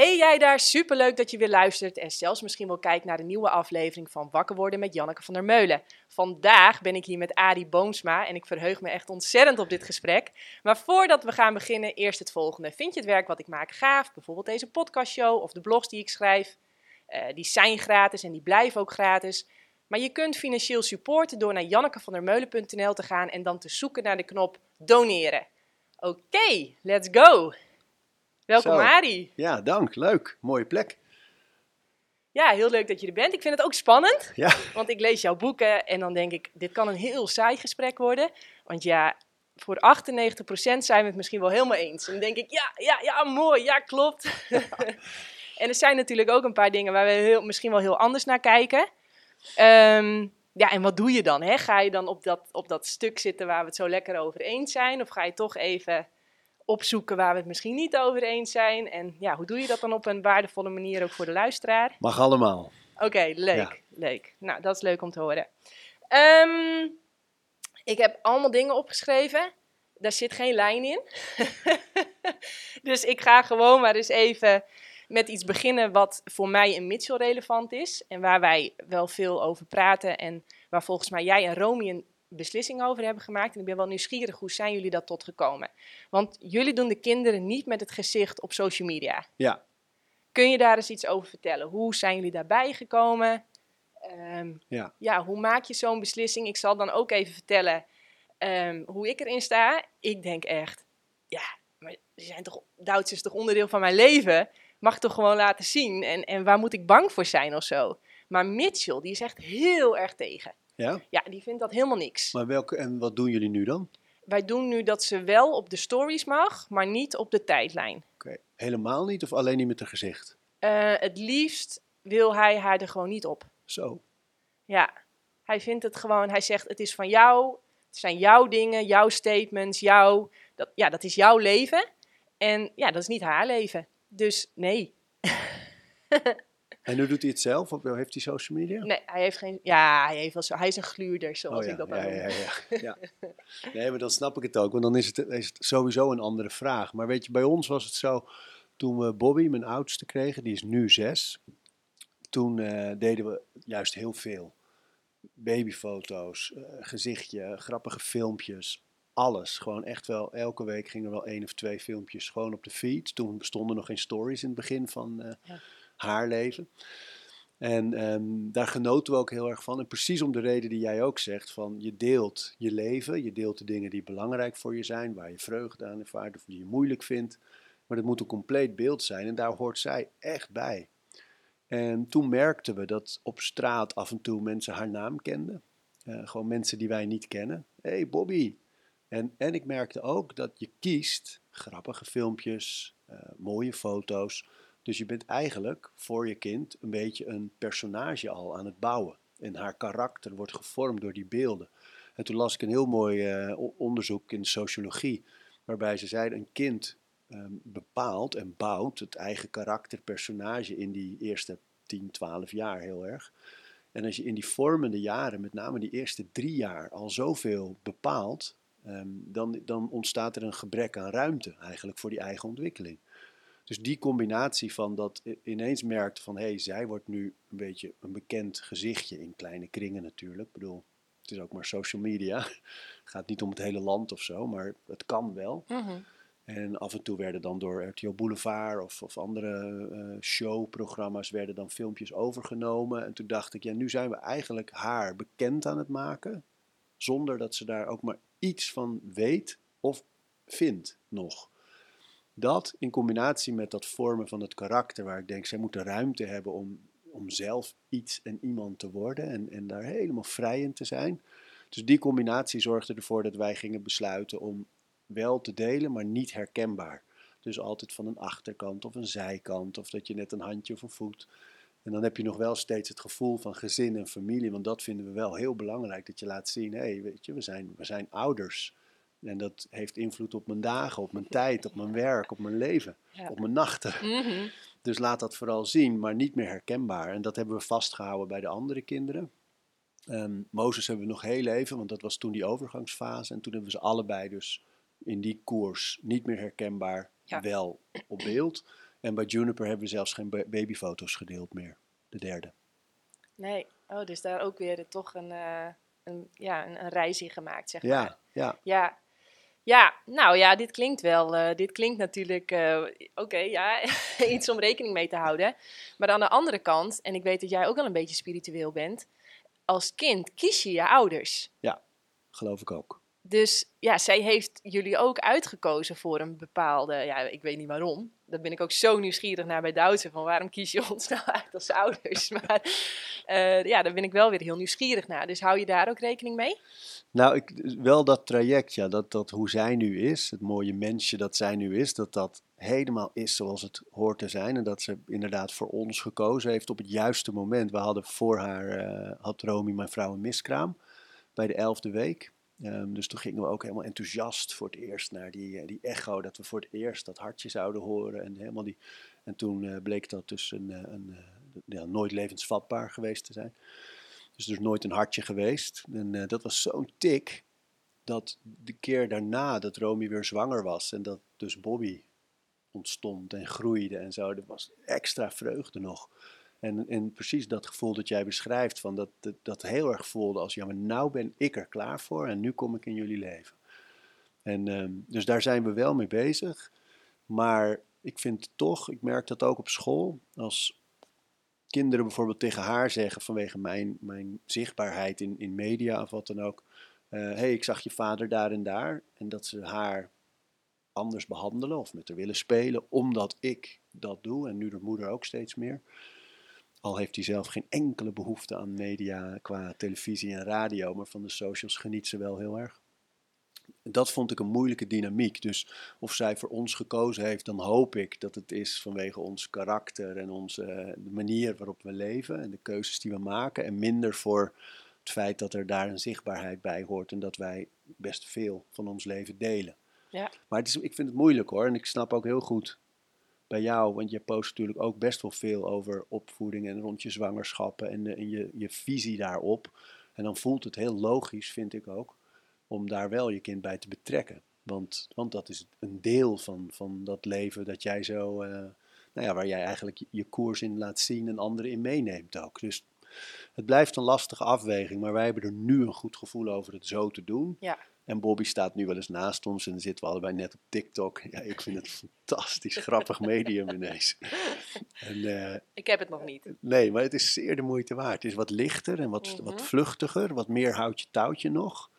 Hey jij daar, superleuk dat je weer luistert en zelfs misschien wel kijkt naar de nieuwe aflevering van Wakker worden met Janneke van der Meulen. Vandaag ben ik hier met Adi Boomsma en ik verheug me echt ontzettend op dit gesprek. Maar voordat we gaan beginnen, eerst het volgende. Vind je het werk wat ik maak gaaf? Bijvoorbeeld deze podcastshow of de blogs die ik schrijf? Eh, die zijn gratis en die blijven ook gratis. Maar je kunt financieel supporten door naar jannekevandermeulen.nl te gaan en dan te zoeken naar de knop doneren. Oké, let's go! Welkom Zo. Ja, dank. Leuk. Mooie plek. Ja, heel leuk dat je er bent. Ik vind het ook spannend, Ja, want ik lees jouw boeken en dan denk ik, dit kan een heel saai gesprek worden. Want ja, voor 98% zijn we het misschien wel helemaal eens. En dan denk ik, ja, ja, ja, mooi, ja, klopt. en er zijn natuurlijk ook een paar dingen waar we heel, misschien wel heel anders naar kijken. Ehm, ja, en wat doe je dan? Hè? Ga je dan op dat, op dat stuk zitten waar we het zo lekker over eens zijn? Of ga je toch even opzoeken waar we het misschien niet over eens zijn? En ja, hoe doe je dat dan op een waardevolle manier ook voor de luisteraar? mag allemaal. Oké, leuk, Ja. leuk. Nou, dat is leuk om te horen. Ehm, ik heb allemaal dingen opgeschreven. Daar zit geen lijn in. dus ik ga gewoon maar eens even met iets beginnen wat voor mij in Mitchell relevant is. En waar wij wel veel over praten. En waar volgens mij jij en Romy een beslissing over hebben gemaakt. En ik ben wel nieuwsgierig, hoe zijn jullie dat tot gekomen? Want jullie doen de kinderen niet met het gezicht op social media. Ja. Kun je daar eens iets over vertellen? Hoe zijn jullie daarbij gekomen? Ehm, Ja. ja, hoe maak je zo'n beslissing? Ik zal dan ook even vertellen ehm, hoe ik erin sta. Ik denk echt, ja, maar ze zijn toch, Duits is toch onderdeel van mijn leven? Mag toch gewoon laten zien? En, en waar moet ik bang voor zijn of zo? Maar Mitchell, die is echt heel erg tegen. Ja? Ja, die vindt dat helemaal niks. Maar welke, en wat doen jullie nu dan? Wij doen nu dat ze wel op de stories mag, maar niet op de tijdlijn. Oké. Helemaal niet of alleen niet met een gezicht? Eh, het liefst wil hij haar er gewoon niet op. Zo. Ja, hij vindt het gewoon, hij zegt het is van jou, het zijn jouw dingen, jouw statements, jouw, dat, ja, dat is jouw leven. En ja, dat is niet haar leven. Dus nee. En nu doet hij het zelf? Of heeft hij social media? Nee, hij heeft geen, ja, hij, heeft wel zo, hij is een gluurder, zoals Oh ja, ik dat ja, ja, ja, ja. Nee, maar dan snap ik het ook. Want dan is het, is het sowieso een andere vraag. Maar weet je, bij ons was het zo... Toen we Bobby, mijn oudste, kregen, die is nu zes. Toen eh, deden we juist heel veel. Babyfoto's, eh, gezichtje, grappige filmpjes. Alles. Gewoon echt wel, elke week gingen er wel één of twee filmpjes gewoon op de feed. Toen bestonden nog geen stories in het begin van eh, Ja. Haar leven. En ehm, daar genoten we ook heel erg van. En precies om de reden die jij ook zegt: van je deelt je leven, je deelt de dingen die belangrijk voor je zijn, waar je vreugde aan ervaart of die je moeilijk vindt. Maar dat moet een compleet beeld zijn en daar hoort zij echt bij. En toen merkten we dat op straat af en toe mensen haar naam kenden. Eh, gewoon mensen die wij niet kennen. Hé hey Bobby. En, en ik merkte ook dat je kiest grappige filmpjes, eh, mooie foto's. Dus je bent eigenlijk voor je kind een beetje een personage al aan het bouwen. En haar karakter wordt gevormd door die beelden. En toen las ik een heel mooi eh, onderzoek in de sociologie. Waarbij ze zeiden: een kind ehm, bepaalt en bouwt het eigen karakter, personage in die eerste 10, 12 jaar heel erg. En als je in die vormende jaren, met name die eerste drie jaar, al zoveel bepaalt, ehm, dan, dan ontstaat er een gebrek aan ruimte eigenlijk voor die eigen ontwikkeling. Dus die combinatie van dat ineens merkt van hé, hey, zij wordt nu een beetje een bekend gezichtje in kleine kringen natuurlijk. Ik bedoel, het is ook maar social media. Het gaat niet om het hele land of zo, maar het kan wel. Mhm. En af en toe werden dan door RTL Boulevard of, of andere eh, showprogramma's werden dan filmpjes overgenomen. En toen dacht ik, ja, nu zijn we eigenlijk haar bekend aan het maken, zonder dat ze daar ook maar iets van weet of vindt nog. Dat in combinatie met dat vormen van het karakter, waar ik denk, zij moet de ruimte hebben om, om zelf iets en iemand te worden en, en daar helemaal vrij in te zijn. Dus die combinatie zorgde ervoor dat wij gingen besluiten om wel te delen, maar niet herkenbaar. Dus altijd van een achterkant of een zijkant, of dat je net een handje of een voet. En dan heb je nog wel steeds het gevoel van gezin en familie, want dat vinden we wel heel belangrijk. Dat je laat zien, hé, hey, weet je, we zijn, we zijn ouders. En dat heeft invloed op mijn dagen, op mijn tijd, op mijn werk, op mijn leven, Ja. op mijn nachten. Mhm. Dus laat dat vooral zien, maar niet meer herkenbaar. En dat hebben we vastgehouden bij de andere kinderen. Ehm Mozes hebben we nog heel even, want dat was toen die overgangsfase. En toen hebben we ze allebei dus in die koers niet meer herkenbaar, Ja. wel op beeld. En bij Juniper hebben we zelfs geen ba- babyfoto's gedeeld meer. De derde. Nee, oh, dus daar ook weer toch een, eh, een, ja, een, een reis in gemaakt, zeg maar. Ja, ja. Ja, ja, nou ja, dit klinkt wel. eh, dit klinkt natuurlijk, eh, oké, ja, iets om rekening mee te houden. Maar aan de andere kant, en ik weet dat jij ook wel een beetje spiritueel bent, als kind kies je je ouders. Geloof ik ook. Dus ja, zij heeft jullie ook uitgekozen voor een bepaalde, ja, ik weet niet waarom. Daar ben ik ook zo nieuwsgierig naar bij Doutzen, van waarom kies je ons nou uit als ouders? Maar eh, ja, daar ben ik wel weer heel nieuwsgierig naar. Dus hou je daar ook rekening mee? Nou, ik, wel dat traject, ja, dat, dat hoe zij nu is, het mooie mensje dat zij nu is, dat dat helemaal is zoals het hoort te zijn. En dat ze inderdaad voor ons gekozen heeft op het juiste moment. We hadden voor haar, eh, had Romy, mijn vrouw, een miskraam bij de elfde week. Ehm, dus toen gingen we ook helemaal enthousiast voor het eerst naar die, eh, die echo, dat we voor het eerst dat hartje zouden horen. En, helemaal die, en toen eh, bleek dat dus een, eh, een, ja, nooit levensvatbaar geweest te zijn. Dus dus nooit een hartje geweest. En dat was zo'n tik dat de keer daarna dat Romy weer zwanger was en dat dus Bobby ontstond en groeide en zo, dat was extra vreugde nog. En, en precies dat gevoel dat jij beschrijft, van dat, dat, heel erg voelde als, ja, maar nou ben ik er klaar voor en nu kom ik in jullie leven. En ehm, dus daar zijn we wel mee bezig. Maar ik vind toch, ik merk dat ook op school, als kinderen bijvoorbeeld tegen haar zeggen vanwege mijn, mijn zichtbaarheid in, in media of wat dan ook. Hé, hey, ik zag je vader daar en daar. En dat ze haar anders behandelen of met haar willen spelen, omdat ik dat doe. En nu de moeder ook steeds meer. Al heeft hij zelf geen enkele behoefte aan media qua televisie en radio, maar van de socials geniet ze wel heel erg. Dat vond ik een moeilijke dynamiek. Dus of zij voor ons gekozen heeft, dan hoop ik dat het is vanwege ons karakter en onze eh, de manier waarop we leven en de keuzes die we maken. En minder voor het feit dat er daar een zichtbaarheid bij hoort en dat wij best veel van ons leven delen. Ja. Maar het is, ik vind het moeilijk hoor. En ik snap ook heel goed bij jou, want je post natuurlijk ook best wel veel over opvoeding en rond je zwangerschappen en, de- en je, je visie daarop. En dan voelt het heel logisch, vind ik ook, om daar wel je kind bij te betrekken. Want, want dat is een deel van, van dat leven dat jij zo, eh, nou ja, waar jij eigenlijk je koers in laat zien en anderen in meeneemt ook. Dus het blijft een lastige afweging, maar wij hebben er nu een goed gevoel over het zo te doen. Ja. En Bobby staat nu wel eens naast ons en dan zitten we allebei net op TikTok. Ja, ik vind het een fantastisch grappig medium ineens. En, eh, Ik heb het nog niet. nee, maar het is zeer de moeite waard. Het is wat lichter en wat, Mhm. wat vluchtiger, wat meer houtje touwtje nog.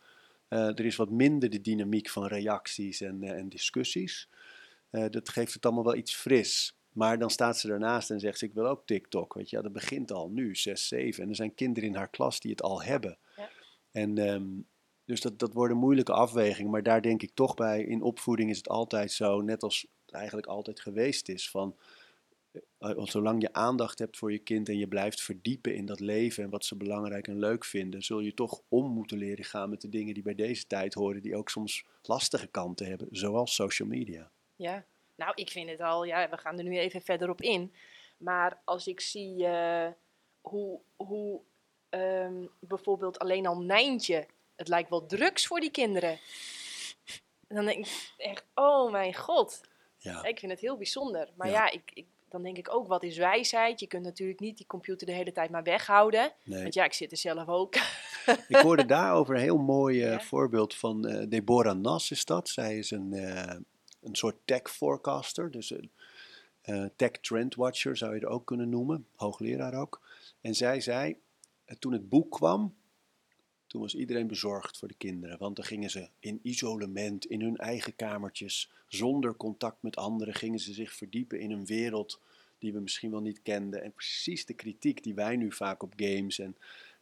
Eh, er is wat minder de dynamiek van reacties en, eh, en discussies. Dat geeft het allemaal wel iets fris. Maar dan staat ze daarnaast en zegt ze, ik wil ook TikTok. Weet je, ja, dat begint al nu, 6, 7. En er zijn kinderen in haar klas die het al hebben. Ja. En ehm, dus dat, dat wordt een moeilijke afweging. Maar daar denk ik toch bij, in opvoeding is het altijd zo, net als het eigenlijk altijd geweest is, van eh, want zolang je aandacht hebt voor je kind en je blijft verdiepen in dat leven en wat ze belangrijk en leuk vinden, zul je toch om moeten leren gaan met de dingen die bij deze tijd horen, die ook soms lastige kanten hebben, zoals social media. Ja, nou, ik vind het al, ja, we gaan er nu even verder op in. Maar als ik zie eh, hoe, hoe ehm, bijvoorbeeld alleen al Nijntje, het lijkt wel drugs voor die kinderen. Dan denk ik echt, oh mijn god. Ja, Ik vind het heel bijzonder. Maar Ja. ja, ik, ik, dan denk ik ook, wat is wijsheid? Je kunt natuurlijk niet die computer de hele tijd maar weghouden. nee. Want ja, ik zit er zelf ook. Ik hoorde daarover een heel mooi eh, Ja. voorbeeld van eh, Deborah Nas is dat. Zij is een, eh, een soort tech forecaster, dus een tech trend watcher zou je er ook kunnen noemen, hoogleraar ook. En zij zei, toen het boek kwam, toen was iedereen bezorgd voor de kinderen, want dan gingen ze in isolement, in hun eigen kamertjes, zonder contact met anderen, gingen ze zich verdiepen in een wereld die we misschien wel niet kenden. En precies de kritiek die wij nu vaak op games en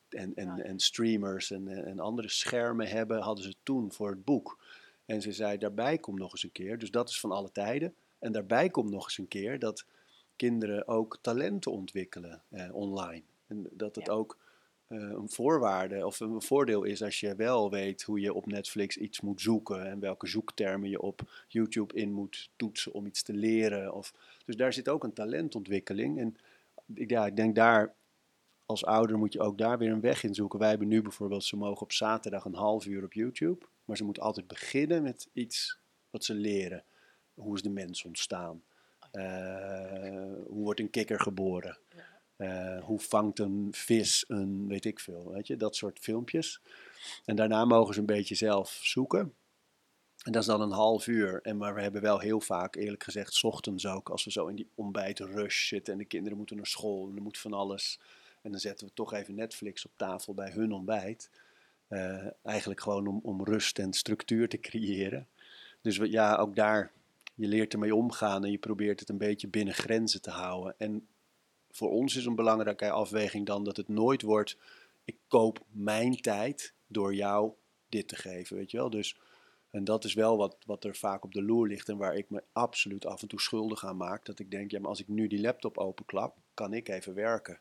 en, en, Ja. en streamers en, en andere schermen hebben, hadden ze toen voor het boek. En ze zei, daarbij komt nog eens een keer, dus dat is van alle tijden. En daarbij komt nog eens een keer dat kinderen ook talenten ontwikkelen eh, online. En dat het Ja. ook eh, een voorwaarde of een voordeel is als je wel weet hoe je op Netflix iets moet zoeken en welke zoektermen je op YouTube in moet toetsen om iets te leren. Of, dus daar zit ook een talentontwikkeling. En ik- ja, ik denk daar als ouder moet je ook daar weer een weg in zoeken. Wij hebben nu bijvoorbeeld, ze mogen op zaterdag een half uur op YouTube. Maar ze moeten altijd beginnen met iets wat ze leren. Hoe is de mens ontstaan? Eh, hoe wordt een kikker geboren? Eh, hoe vangt een vis een, weet ik veel, weet je, dat soort filmpjes. En daarna mogen ze een beetje zelf zoeken. En dat is dan een half uur. En maar we hebben wel heel vaak, eerlijk gezegd, ochtends ook, als we zo in die ontbijtrush zitten en de kinderen moeten naar school en er moet van alles. En dan zetten we toch even Netflix op tafel bij hun ontbijt. Eh, eigenlijk gewoon om, om rust en structuur te creëren. Dus ja, ook daar, je leert ermee omgaan en je probeert het een beetje binnen grenzen te houden. En voor ons is een belangrijke afweging dan dat het nooit wordt, ik koop mijn tijd door jou dit te geven, weet je wel. Dus, en dat is wel wat, wat er vaak op de loer ligt en waar ik me absoluut af en toe schuldig aan maak. Dat ik denk, ja, maar als ik nu die laptop openklap, kan ik even werken.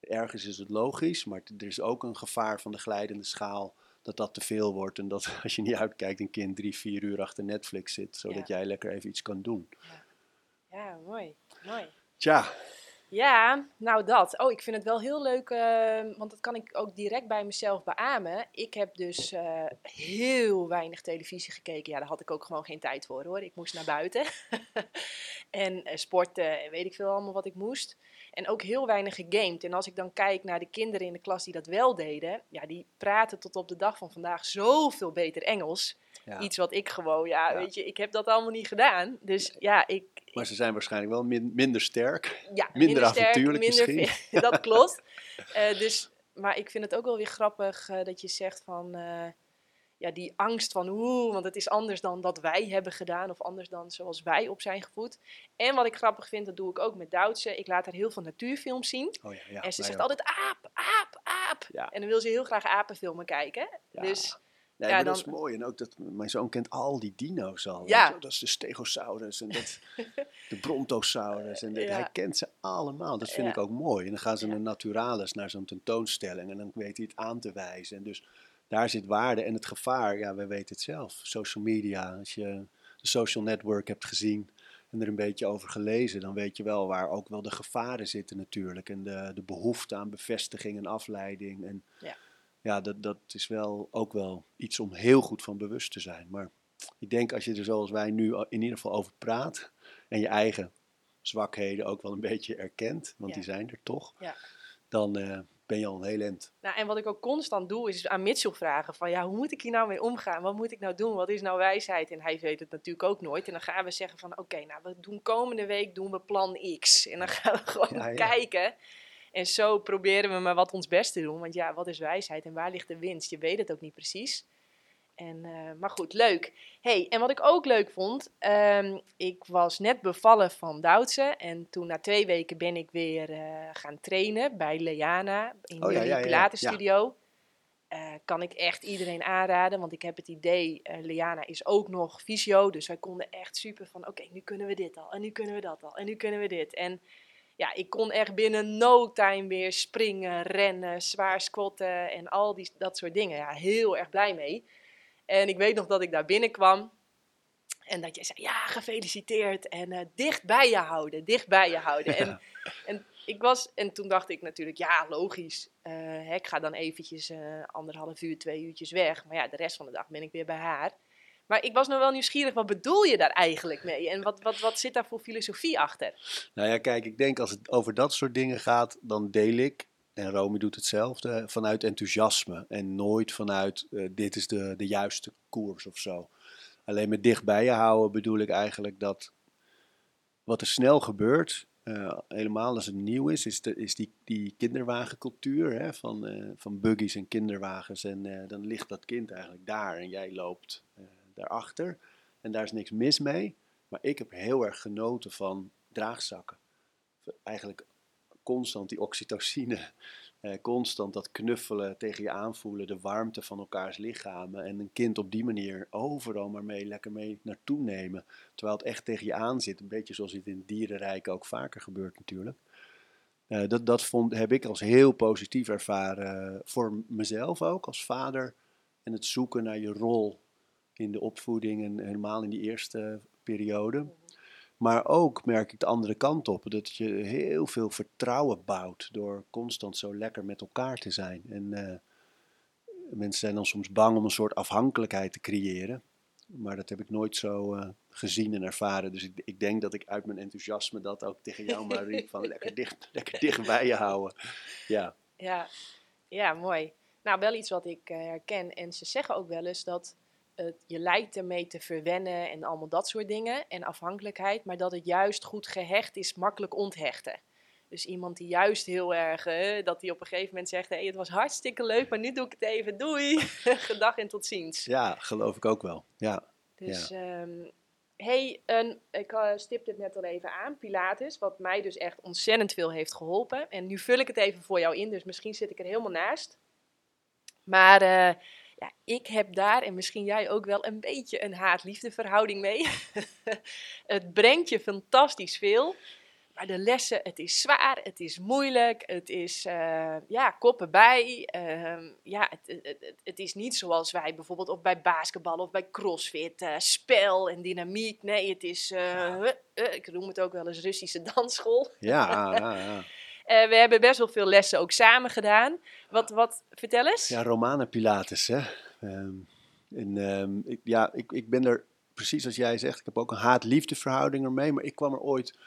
Ergens is het logisch, maar er is ook een gevaar van de glijdende schaal dat dat te veel wordt. En dat als je niet uitkijkt, een kind drie, vier uur achter Netflix zit, zodat jij lekker even iets kan doen. Ja, ja mooi. mooi. Tja, ja, nou dat. Oh, ik vind het wel heel leuk, uh, want dat kan ik ook direct bij mezelf beamen. Ik heb dus uh, heel weinig televisie gekeken. Ja, daar had ik ook gewoon geen tijd voor hoor. Ik moest naar buiten. en uh, sporten en weet ik veel allemaal wat ik moest. En ook heel weinig gegamed. En als ik dan kijk naar de kinderen in de klas die dat wel deden, ja, die praten tot op de dag van vandaag zoveel beter Engels. Ja. Iets wat ik gewoon, ja, ja, weet je, ik heb dat allemaal niet gedaan. Dus ja, ik, maar ze zijn waarschijnlijk wel minder sterk. Ja, minder, minder avontuurlijk minder misschien. dat klopt. uh, dus, maar ik vind het ook wel weer grappig uh, dat je zegt van... Uh, ja, die angst van oeh, want het is anders dan dat wij hebben gedaan. Of anders dan zoals wij op zijn gevoed. En wat ik grappig vind, dat doe ik ook met Duitse. Ik laat haar heel veel natuurfilms zien. Oh ja, ja, en ze zegt ook. altijd aap, aap, aap. Ja. En dan wil ze heel graag apenfilmen kijken. Dus Nee, Ja, maar dan- dat is mooi. En ook dat mijn zoon kent al die dino's al. Ja. Dat is de Stegosaurus en dat, de Brontosaurus. En Ja. Hij kent ze allemaal. Dat vind Ja. ik ook mooi. En dan gaan ze naar Naturalis, naar zo'n tentoonstelling. En dan weet hij het aan te wijzen. En dus daar zit waarde. En het gevaar, ja, wij weten het zelf. Social media, als je de social network hebt gezien en er een beetje over gelezen, dan weet je wel waar ook wel de gevaren zitten natuurlijk. En de, de behoefte aan bevestiging en afleiding. En Ja. Ja, dat, dat is wel ook wel iets om heel goed van bewust te zijn. Maar ik denk als je er zoals wij nu in ieder geval over praat en je eigen zwakheden ook wel een beetje erkent, want Ja. die zijn er toch, Ja. dan eh, ben je al een heel eind. Nou, en wat ik ook constant doe, is aan Mitchell vragen van, ja, hoe moet ik hier nou mee omgaan? Wat moet ik nou doen? Wat is nou wijsheid? En hij weet het natuurlijk ook nooit. En dan gaan we zeggen van, oké, nou, we doen komende week doen we plan X. En dan gaan we gewoon ja. kijken. En zo proberen we maar wat ons best te doen. Want ja, wat is wijsheid en waar ligt de winst? Je weet het ook niet precies. En, eh, maar goed, leuk. hey, en wat ik ook leuk vond, ehm, ik was net bevallen van Duitse. En toen na twee weken ben ik weer eh, gaan trainen bij Leana in Oh, ja. Pilates-studio. Eh, kan ik echt iedereen aanraden, want ik heb het idee, Leana is ook nog fysio, dus wij konden echt super van, oké, nu kunnen we dit al, en nu kunnen we dat al, en nu kunnen we dit. En ja, ik kon echt binnen no time weer springen, rennen, zwaar squatten en al die, dat soort dingen. Ja, heel erg blij mee. En ik weet nog dat ik daar binnenkwam en dat jij zei, ja, gefeliciteerd en eh, dicht bij je houden, dicht bij je houden. En, en, ik was, en toen dacht ik natuurlijk, ja, logisch, eh, hè, ik ga dan eventjes eh, anderhalf uur, twee uurtjes weg. Maar ja, de rest van de dag ben ik weer bij haar. Maar ik was nog wel nieuwsgierig, wat bedoel je daar eigenlijk mee? En wat, wat, wat zit daar voor filosofie achter? Nou ja, kijk, ik denk als het over dat soort dingen gaat, dan deel ik, en Romy doet hetzelfde, vanuit enthousiasme. En nooit vanuit, eh, dit is de, de juiste koers of zo. Alleen met dichtbij je houden bedoel ik eigenlijk dat wat er snel gebeurt, eh, helemaal als het nieuw is, is, de, is die, die kinderwagencultuur hè, van, eh, van buggies en kinderwagens. En dan ligt dat kind eigenlijk daar en jij loopt daarachter. En daar is niks mis mee. Maar ik heb heel erg genoten van draagzakken. Eigenlijk constant die oxytocine, eh, constant dat knuffelen, tegen je aanvoelen, de warmte van elkaars lichamen. En een kind op die manier overal maar mee, lekker mee naartoe nemen. Terwijl het echt tegen je aan zit. Een beetje zoals het in het dierenrijk ook vaker gebeurt natuurlijk. Eh, dat dat vond, heb ik als heel positief ervaren voor mezelf ook als vader. En het zoeken naar je rol in de opvoeding en helemaal in die eerste periode. Maar ook merk ik de andere kant op, dat je heel veel vertrouwen bouwt door constant zo lekker met elkaar te zijn. En eh, mensen zijn dan soms bang om een soort afhankelijkheid te creëren. maar dat heb ik nooit zo eh, gezien en ervaren. Dus ik, ik denk dat ik uit mijn enthousiasme dat ook tegen jou maar riep van lekker dicht, lekker dicht bij je houden. Ja. Ja, ja mooi. Nou, wel iets wat ik eh, herken. En ze zeggen ook wel eens dat het, je lijkt ermee te verwennen en allemaal dat soort dingen. En afhankelijkheid. Maar dat het juist goed gehecht is, makkelijk onthechten. Dus iemand die juist heel erg, eh, dat hij op een gegeven moment zegt: hey, het was hartstikke leuk, maar nu doe ik het even. Doei. Gedag en tot ziens. Ja, geloof ik ook wel. Ja. Dus, ehm, hey, een, ik uh, stipte het net al even aan, Pilates, wat mij dus echt ontzettend veel heeft geholpen. En nu vul ik het even voor jou in, dus misschien zit ik er helemaal naast. Maar uh, ja, ik heb daar, en misschien jij ook wel, een beetje een haat-liefde verhouding mee. het brengt je fantastisch veel. Maar de lessen, het is zwaar, het is moeilijk, het is uh, ja, koppen bij. Uh, ja, het, het, het, is niet zoals wij bijvoorbeeld of bij basketbal of bij crossfit, uh, spel en dynamiek. Nee, het is, ja. ik noem het ook wel eens Russische dansschool. Ja, ja, ja. We hebben best wel veel lessen ook samen gedaan. Wat, wat vertel eens? Ja, Romanen Pilates, hè. En, um, ik, ja, ik, ik ben er, precies als jij zegt, ik heb ook een haat-liefde verhouding ermee. Maar ik kwam er ooit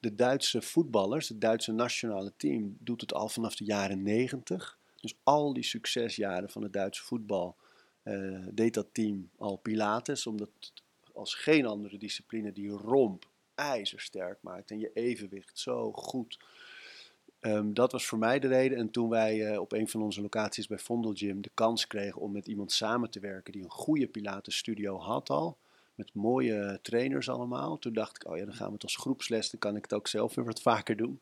de Duitse voetballers, het Duitse nationale team, doet het al vanaf de jaren 90. Dus al die succesjaren van het Duitse voetbal uh, deed dat team al Pilates, omdat als geen andere discipline die romp ijzersterk maakt en je evenwicht zo goed. Um, dat was voor mij de reden. En toen wij uh, op een van onze locaties bij Vondel Gym de kans kregen om met iemand samen te werken die een goede Pilates studio had al, met mooie trainers allemaal. Toen dacht ik, oh ja, dan gaan we het als groepsles, dan kan ik het ook zelf weer wat vaker doen.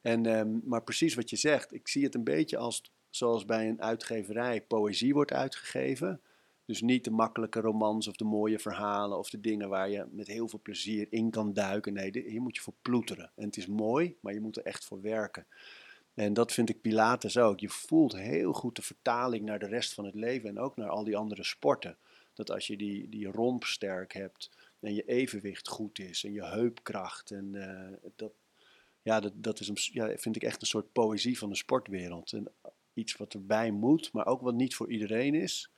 En, um, maar precies wat je zegt, ik zie het een beetje als zoals bij een uitgeverij poëzie wordt uitgegeven. Dus niet de makkelijke romans of de mooie verhalen of de dingen waar je met heel veel plezier in kan duiken. Nee, hier moet je voor ploeteren. En het is mooi, maar je moet er echt voor werken. En dat vind ik Pilates ook. Je voelt heel goed de vertaling naar de rest van het leven en ook naar al die andere sporten dat als je die, die romp sterk hebt en je evenwicht goed is en je heupkracht en uh, dat, ja, dat, dat is een, ja, vind ik echt een soort poëzie van de sportwereld. En iets wat erbij moet, maar ook wat niet voor iedereen is.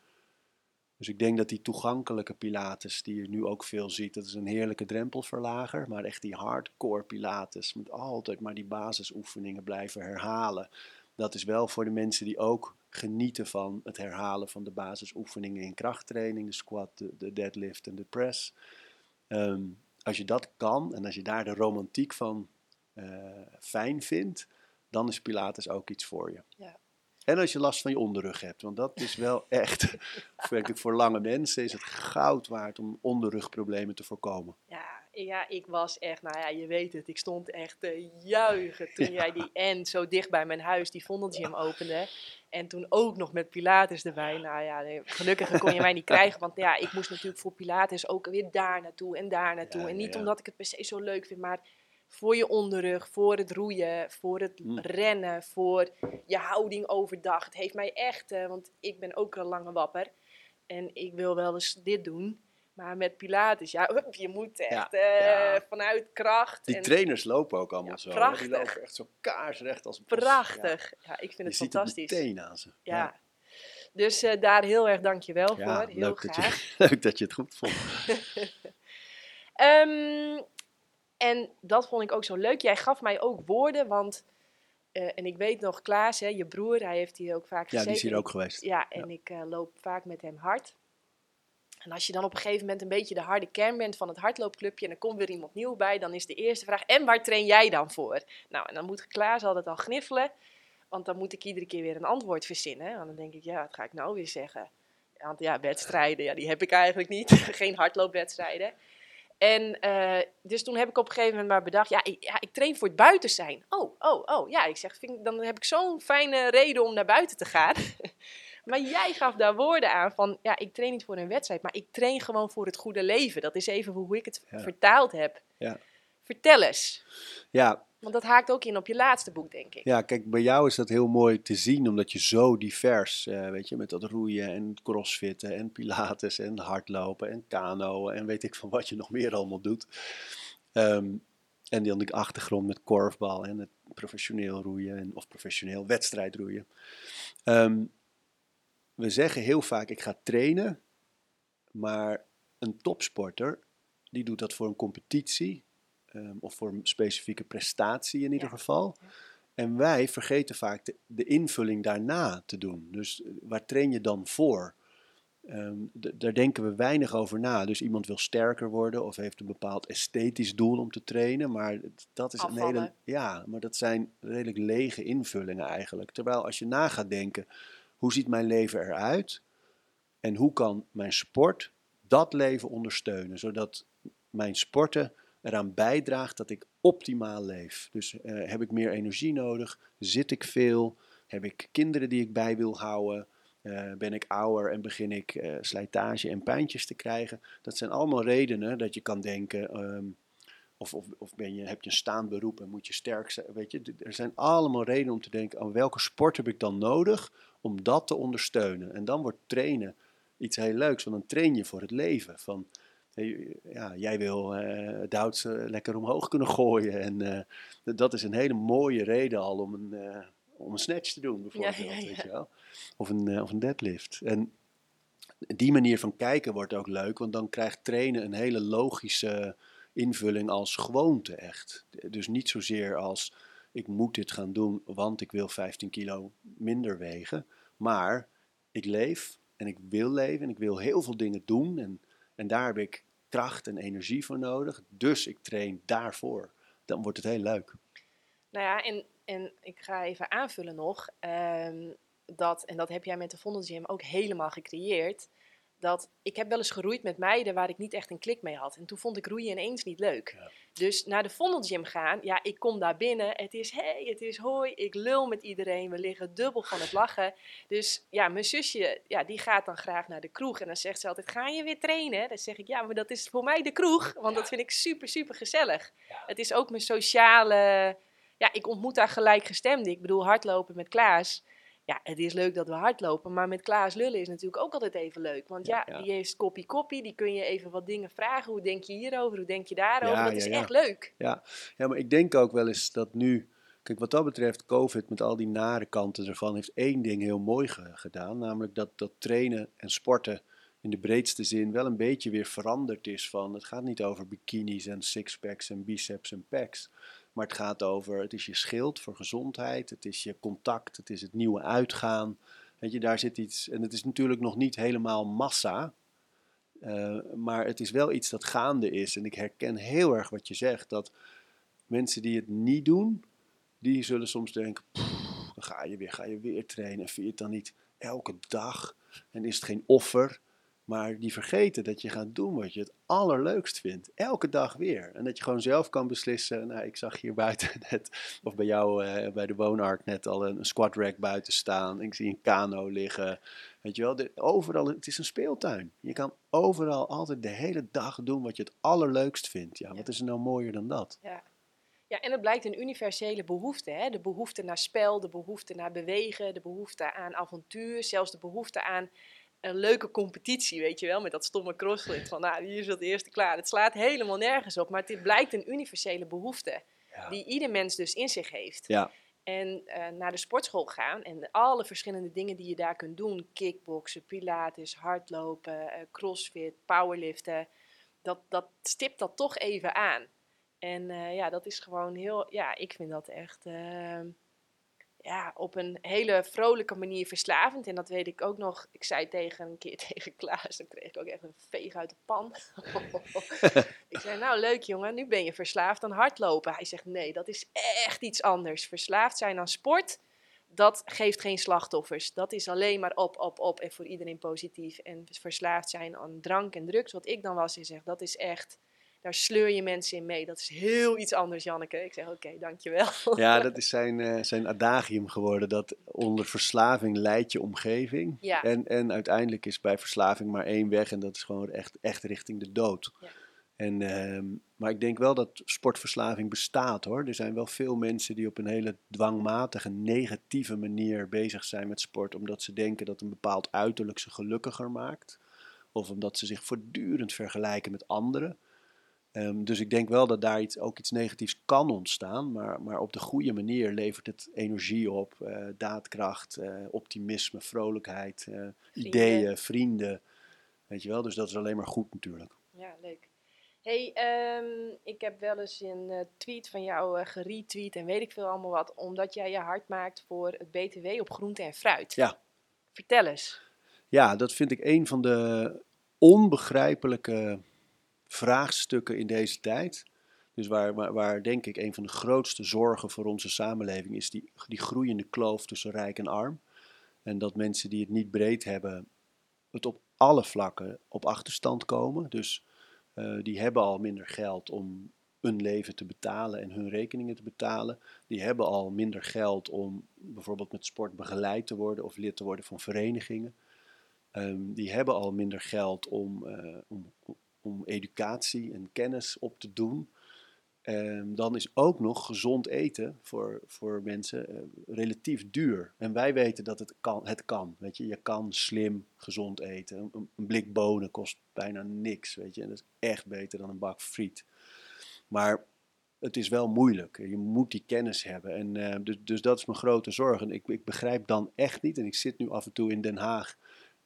Dus ik denk dat die toegankelijke pilates, die je nu ook veel ziet, dat is een heerlijke drempelverlager. Maar echt die hardcore pilates, met altijd maar die basisoefeningen blijven herhalen. Dat is wel voor de mensen die ook genieten van het herhalen van de basisoefeningen in krachttraining, de squat, de, de deadlift en de press. Um, als je dat kan en als je daar de romantiek van uh, fijn vindt, dan is Pilates ook iets voor je. Ja. En als je last van je onderrug hebt, want dat is wel echt, voor lange mensen is het goud waard om onderrugproblemen te voorkomen. Ja, ja, ik was echt, nou ja, je weet het, ik stond echt te juichen toen jij die end zo dicht bij mijn huis, die Vondelgym opende. En toen ook nog met Pilates erbij. Nou ja, gelukkig kon je mij niet krijgen, want ja, ik moest natuurlijk voor Pilates ook weer daar naartoe en daar naartoe. Ja, en niet omdat ik het per se zo leuk vind, maar voor je onderrug, voor het roeien, voor het hm. rennen, voor je houding overdag. Het heeft mij echt, uh, want ik ben ook een lange wapper en ik wil wel eens dit doen. Maar met Pilates, ja, hup, je moet echt ja, uh, vanuit kracht. Die en, trainers lopen ook allemaal zo. Prachtig. Die lopen echt zo kaarsrecht als Prachtig. Ja, ik vind je het ziet fantastisch. Het meteen aan ze. Ja. Dus uh, daar heel erg dankjewel voor. Heel leuk graag. Dat je, leuk dat je het goed vond. um, en dat vond ik ook zo leuk. Jij gaf mij ook woorden, want... Uh, en ik weet nog, Klaas, hè, je broer, hij heeft hier ook vaak gezeten. Ja, die is hier ook geweest. Ja, en ik loop vaak met hem hard. En als je dan op een gegeven moment een beetje de harde kern bent van het hardloopclubje en er komt weer iemand nieuw bij, dan is de eerste vraag: en waar train jij dan voor? Nou, en dan moet Klaas altijd al gniffelen, want dan moet ik iedere keer weer een antwoord verzinnen. En dan denk ik: ja, wat ga ik nou weer zeggen? Want ja, wedstrijden, ja, die heb ik eigenlijk niet. Geen hardloopwedstrijden. En uh, dus toen heb ik op een gegeven moment maar bedacht, ja ik, ja, ik train voor het buiten zijn. Oh, oh, oh, ja, ik zeg, vind, dan heb ik zo'n fijne reden om naar buiten te gaan. Maar jij gaf daar woorden aan van, ja, ik train niet voor een wedstrijd, maar ik train gewoon voor het goede leven. Dat is even hoe ik het vertaald heb. Ja. Vertel eens. Ja. Want dat haakt ook in op je laatste boek, denk ik. Ja, kijk, bij jou is dat heel mooi te zien, omdat je zo divers, uh, weet je, met dat roeien en crossfitten en pilates en hardlopen en kanoën en weet ik van wat je nog meer allemaal doet. Um, en dan die achtergrond met korfbal en het professioneel roeien en, of professioneel wedstrijdroeien. Um, we zeggen heel vaak ik ga trainen, maar een topsporter, die doet dat voor een competitie ehm, of voor een specifieke prestatie in ieder Ja. geval. Ja. En wij vergeten vaak de, de invulling daarna te doen. Dus eh, waar train je dan voor? Ehm, daar denken we weinig over na. Dus iemand wil sterker worden of heeft een bepaald esthetisch doel om te trainen. Maar dat is een hele. Ja, maar dat zijn redelijk lege invullingen eigenlijk. Terwijl als je na gaat denken, hoe ziet mijn leven eruit? En hoe kan mijn sport dat leven ondersteunen? Zodat mijn sporten eraan bijdraagt dat ik optimaal leef. Dus eh, heb ik meer energie nodig? Zit ik veel? Heb ik kinderen die ik bij wil houden? Eh, ben ik ouder en begin ik eh, slijtage en pijntjes te krijgen? Dat zijn allemaal redenen dat je kan denken. ehm, of, of, of ben je, heb je een staand beroep en moet je sterk zijn? Weet je, er zijn allemaal redenen om te denken: aan welke sport heb ik dan nodig om dat te ondersteunen? En dan wordt trainen iets heel leuks, want dan train je voor het leven. Van, ja, jij wil eh het hout eh, lekker omhoog kunnen gooien. En eh, dat is een hele mooie reden al om een, eh, om een snatch te doen, bijvoorbeeld. ja, ja. Weet je wel? Of, een, eh, of een deadlift. En die manier van kijken wordt ook leuk, want dan krijgt trainen een hele logische invulling als gewoonte echt. Dus niet zozeer als ik moet dit gaan doen, want ik wil 15 kilo minder wegen. Maar ik leef en ik wil leven en ik wil heel veel dingen doen. En, en daar heb ik kracht en energie voor nodig. Dus ik train daarvoor. Dan wordt het heel leuk. Nou ja, en, en ik ga even aanvullen nog. ehm, dat, en dat heb jij met de Vondel Gym ook helemaal gecreëerd. Dat ik heb wel eens geroeid met meiden waar ik niet echt een klik mee had. En toen vond ik roeien ineens niet leuk. Ja. Dus naar de Vondel Gym gaan. Ja, ik kom daar binnen. Het is hey, het is hoi. Ik lul met iedereen. We liggen dubbel van het lachen. Dus ja, mijn zusje, ja, die gaat dan graag naar de kroeg. En dan zegt ze altijd, ga je weer trainen? Dan zeg ik, ja, maar dat is voor mij de kroeg. Want dat vind ik super, super gezellig. Het is ook mijn sociale ja, ik ontmoet daar gelijkgestemden. Ik bedoel, hardlopen met Klaas. Ja, het is leuk dat we hardlopen, maar met Klaas lullen is natuurlijk ook altijd even leuk. Want ja, Ja, ja. die heeft koppie, die kun je even wat dingen vragen. Hoe denk je hierover? Hoe denk je daarover? Ja, dat ja, is ja. echt leuk. Ja, maar ik denk ook wel eens dat nu. Kijk, wat dat betreft, COVID met al die nare kanten ervan, heeft één ding heel mooi ge- gedaan. Namelijk dat, dat trainen en sporten in de breedste zin wel een beetje weer veranderd is. Van, het gaat niet over bikinis en sixpacks en biceps en pecs. Maar het gaat over, het is je schild voor gezondheid, het is je contact, het is het nieuwe uitgaan. Weet je, daar zit iets, en het is natuurlijk nog niet helemaal massa, eh, maar het is wel iets dat gaande is. En ik herken heel erg wat je zegt, dat mensen die het niet doen, die zullen soms denken, "Pff, dan ga je weer, ga je weer trainen. En vind je het dan niet elke dag? En is het geen offer? Maar die vergeten dat je gaat doen wat je het allerleukst vindt. Elke dag weer. En dat je gewoon zelf kan beslissen. Nou, ik zag hier buiten net, of bij jou eh, bij de woonark net al een, een squat rack buiten staan. Ik zie een kano liggen. Weet je wel, de, overal, het is een speeltuin. Je kan overal altijd de hele dag doen wat je het allerleukst vindt. Ja, wat is er nou mooier dan dat? Ja. ja, en het blijkt een universele behoefte. Hè? De behoefte naar spel, de behoefte naar bewegen, de behoefte aan avontuur, zelfs de behoefte aan een leuke competitie, weet je wel, met dat stomme crossfit. Van nou, hier is het eerste klaar. Het slaat helemaal nergens op, maar het blijkt een universele behoefte. Ja. Die ieder mens dus in zich heeft. Ja, En eh, naar de sportschool gaan en alle verschillende dingen die je daar kunt doen. Kickboksen, pilates, hardlopen, eh, crossfit, powerliften. Dat, dat stipt dat toch even aan. En eh, ja, dat is gewoon heel, ja, ik vind dat echt ja, op een hele vrolijke manier verslavend. En dat weet ik ook nog. Ik zei tegen een keer tegen Klaas, dan kreeg ik ook echt een veeg uit de pan. ik zei, nou leuk jongen, nu ben je verslaafd aan hardlopen. Hij zegt, nee, dat is echt iets anders. Verslaafd zijn aan sport, dat geeft geen slachtoffers. Dat is alleen maar op, op, op en voor iedereen positief. En verslaafd zijn aan drank en drugs, wat ik dan was, hij zegt, dat is echt... Daar sleur je mensen in mee. Dat is heel iets anders, Janneke. Ik zeg, oké, dankjewel. ja dat is zijn, eh, zijn adagium geworden. Dat onder verslaving leidt je omgeving. Ja. En, en uiteindelijk is bij verslaving maar één weg. En dat is gewoon echt, echt richting de dood. Ja. En, ehm, maar ik denk wel dat sportverslaving bestaat hoor. Er zijn wel veel mensen die op een hele dwangmatige, negatieve manier bezig zijn met sport. Omdat ze denken dat een bepaald uiterlijk ze gelukkiger maakt. Of omdat ze zich voortdurend vergelijken met anderen. Ehm, dus ik denk wel dat daar iets, ook iets negatiefs kan ontstaan. Maar, maar op de goede manier levert het energie op. eh, daadkracht, eh, optimisme, vrolijkheid, eh, ideeën, vrienden. Weet je wel, dus dat is alleen maar goed natuurlijk. Ja, leuk. Hey, ehm, ik heb wel eens een tweet van jou geretweet en weet ik veel allemaal wat, omdat jij je hard maakt voor het BTW op groente en fruit. Ja. Vertel eens. Ja, dat vind ik een van de onbegrijpelijke vraagstukken in deze tijd. Dus waar, waar, waar, denk ik een van de grootste zorgen voor onze samenleving is die, die groeiende kloof tussen rijk en arm. En dat mensen die het niet breed hebben, het op alle vlakken op achterstand komen. Dus uh, die hebben al minder geld om hun leven te betalen en hun rekeningen te betalen. Die hebben al minder geld om bijvoorbeeld met sport begeleid te worden of lid te worden van verenigingen. Um, die hebben al minder geld om, uh, om, om educatie en kennis op te doen. Um, dan is ook nog gezond eten voor, voor mensen uh, relatief duur. En wij weten dat het kan, het kan. Weet je, je kan slim gezond eten. Een, blik bonen kost bijna niks. Weet je, en dat is echt beter dan een bak friet. Maar het is wel moeilijk. Je moet die kennis hebben. En, uh, dus, dus dat is mijn grote zorg. En ik, ik begrijp dan echt niet. En ik zit nu af en toe in Den Haag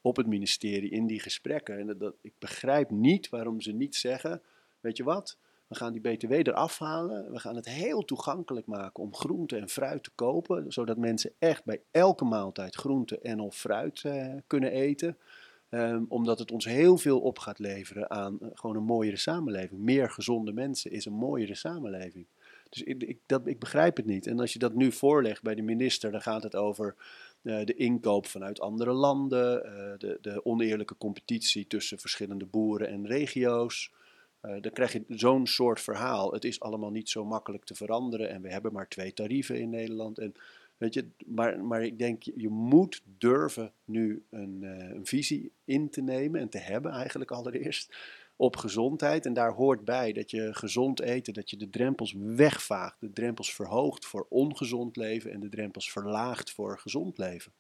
op het ministerie in die gesprekken. En dat, ik begrijp niet waarom ze niet zeggen: Weet je wat? We gaan die BTW eraf halen. We gaan het heel toegankelijk maken om groente en fruit te kopen. Zodat mensen echt bij elke maaltijd groente en of fruit uh, kunnen eten. Um, omdat het ons heel veel op gaat leveren aan uh, gewoon een mooiere samenleving. Meer gezonde mensen is een mooiere samenleving. Dus ik, dat, ik begrijp het niet. En als je dat nu voorlegt bij de minister, dan gaat het over de inkoop vanuit andere landen, de, de oneerlijke competitie tussen verschillende boeren en regio's. Uh, dan krijg je zo'n soort verhaal. Het is allemaal niet zo makkelijk te veranderen en we hebben maar twee tarieven in Nederland. En, weet je, maar, maar ik denk, je moet durven nu een, een visie in te nemen en te hebben eigenlijk allereerst op gezondheid. En daar hoort bij dat je gezond eten, dat je de drempels wegvaagt, de drempels verhoogt voor ongezond leven en de drempels verlaagt voor gezond leven.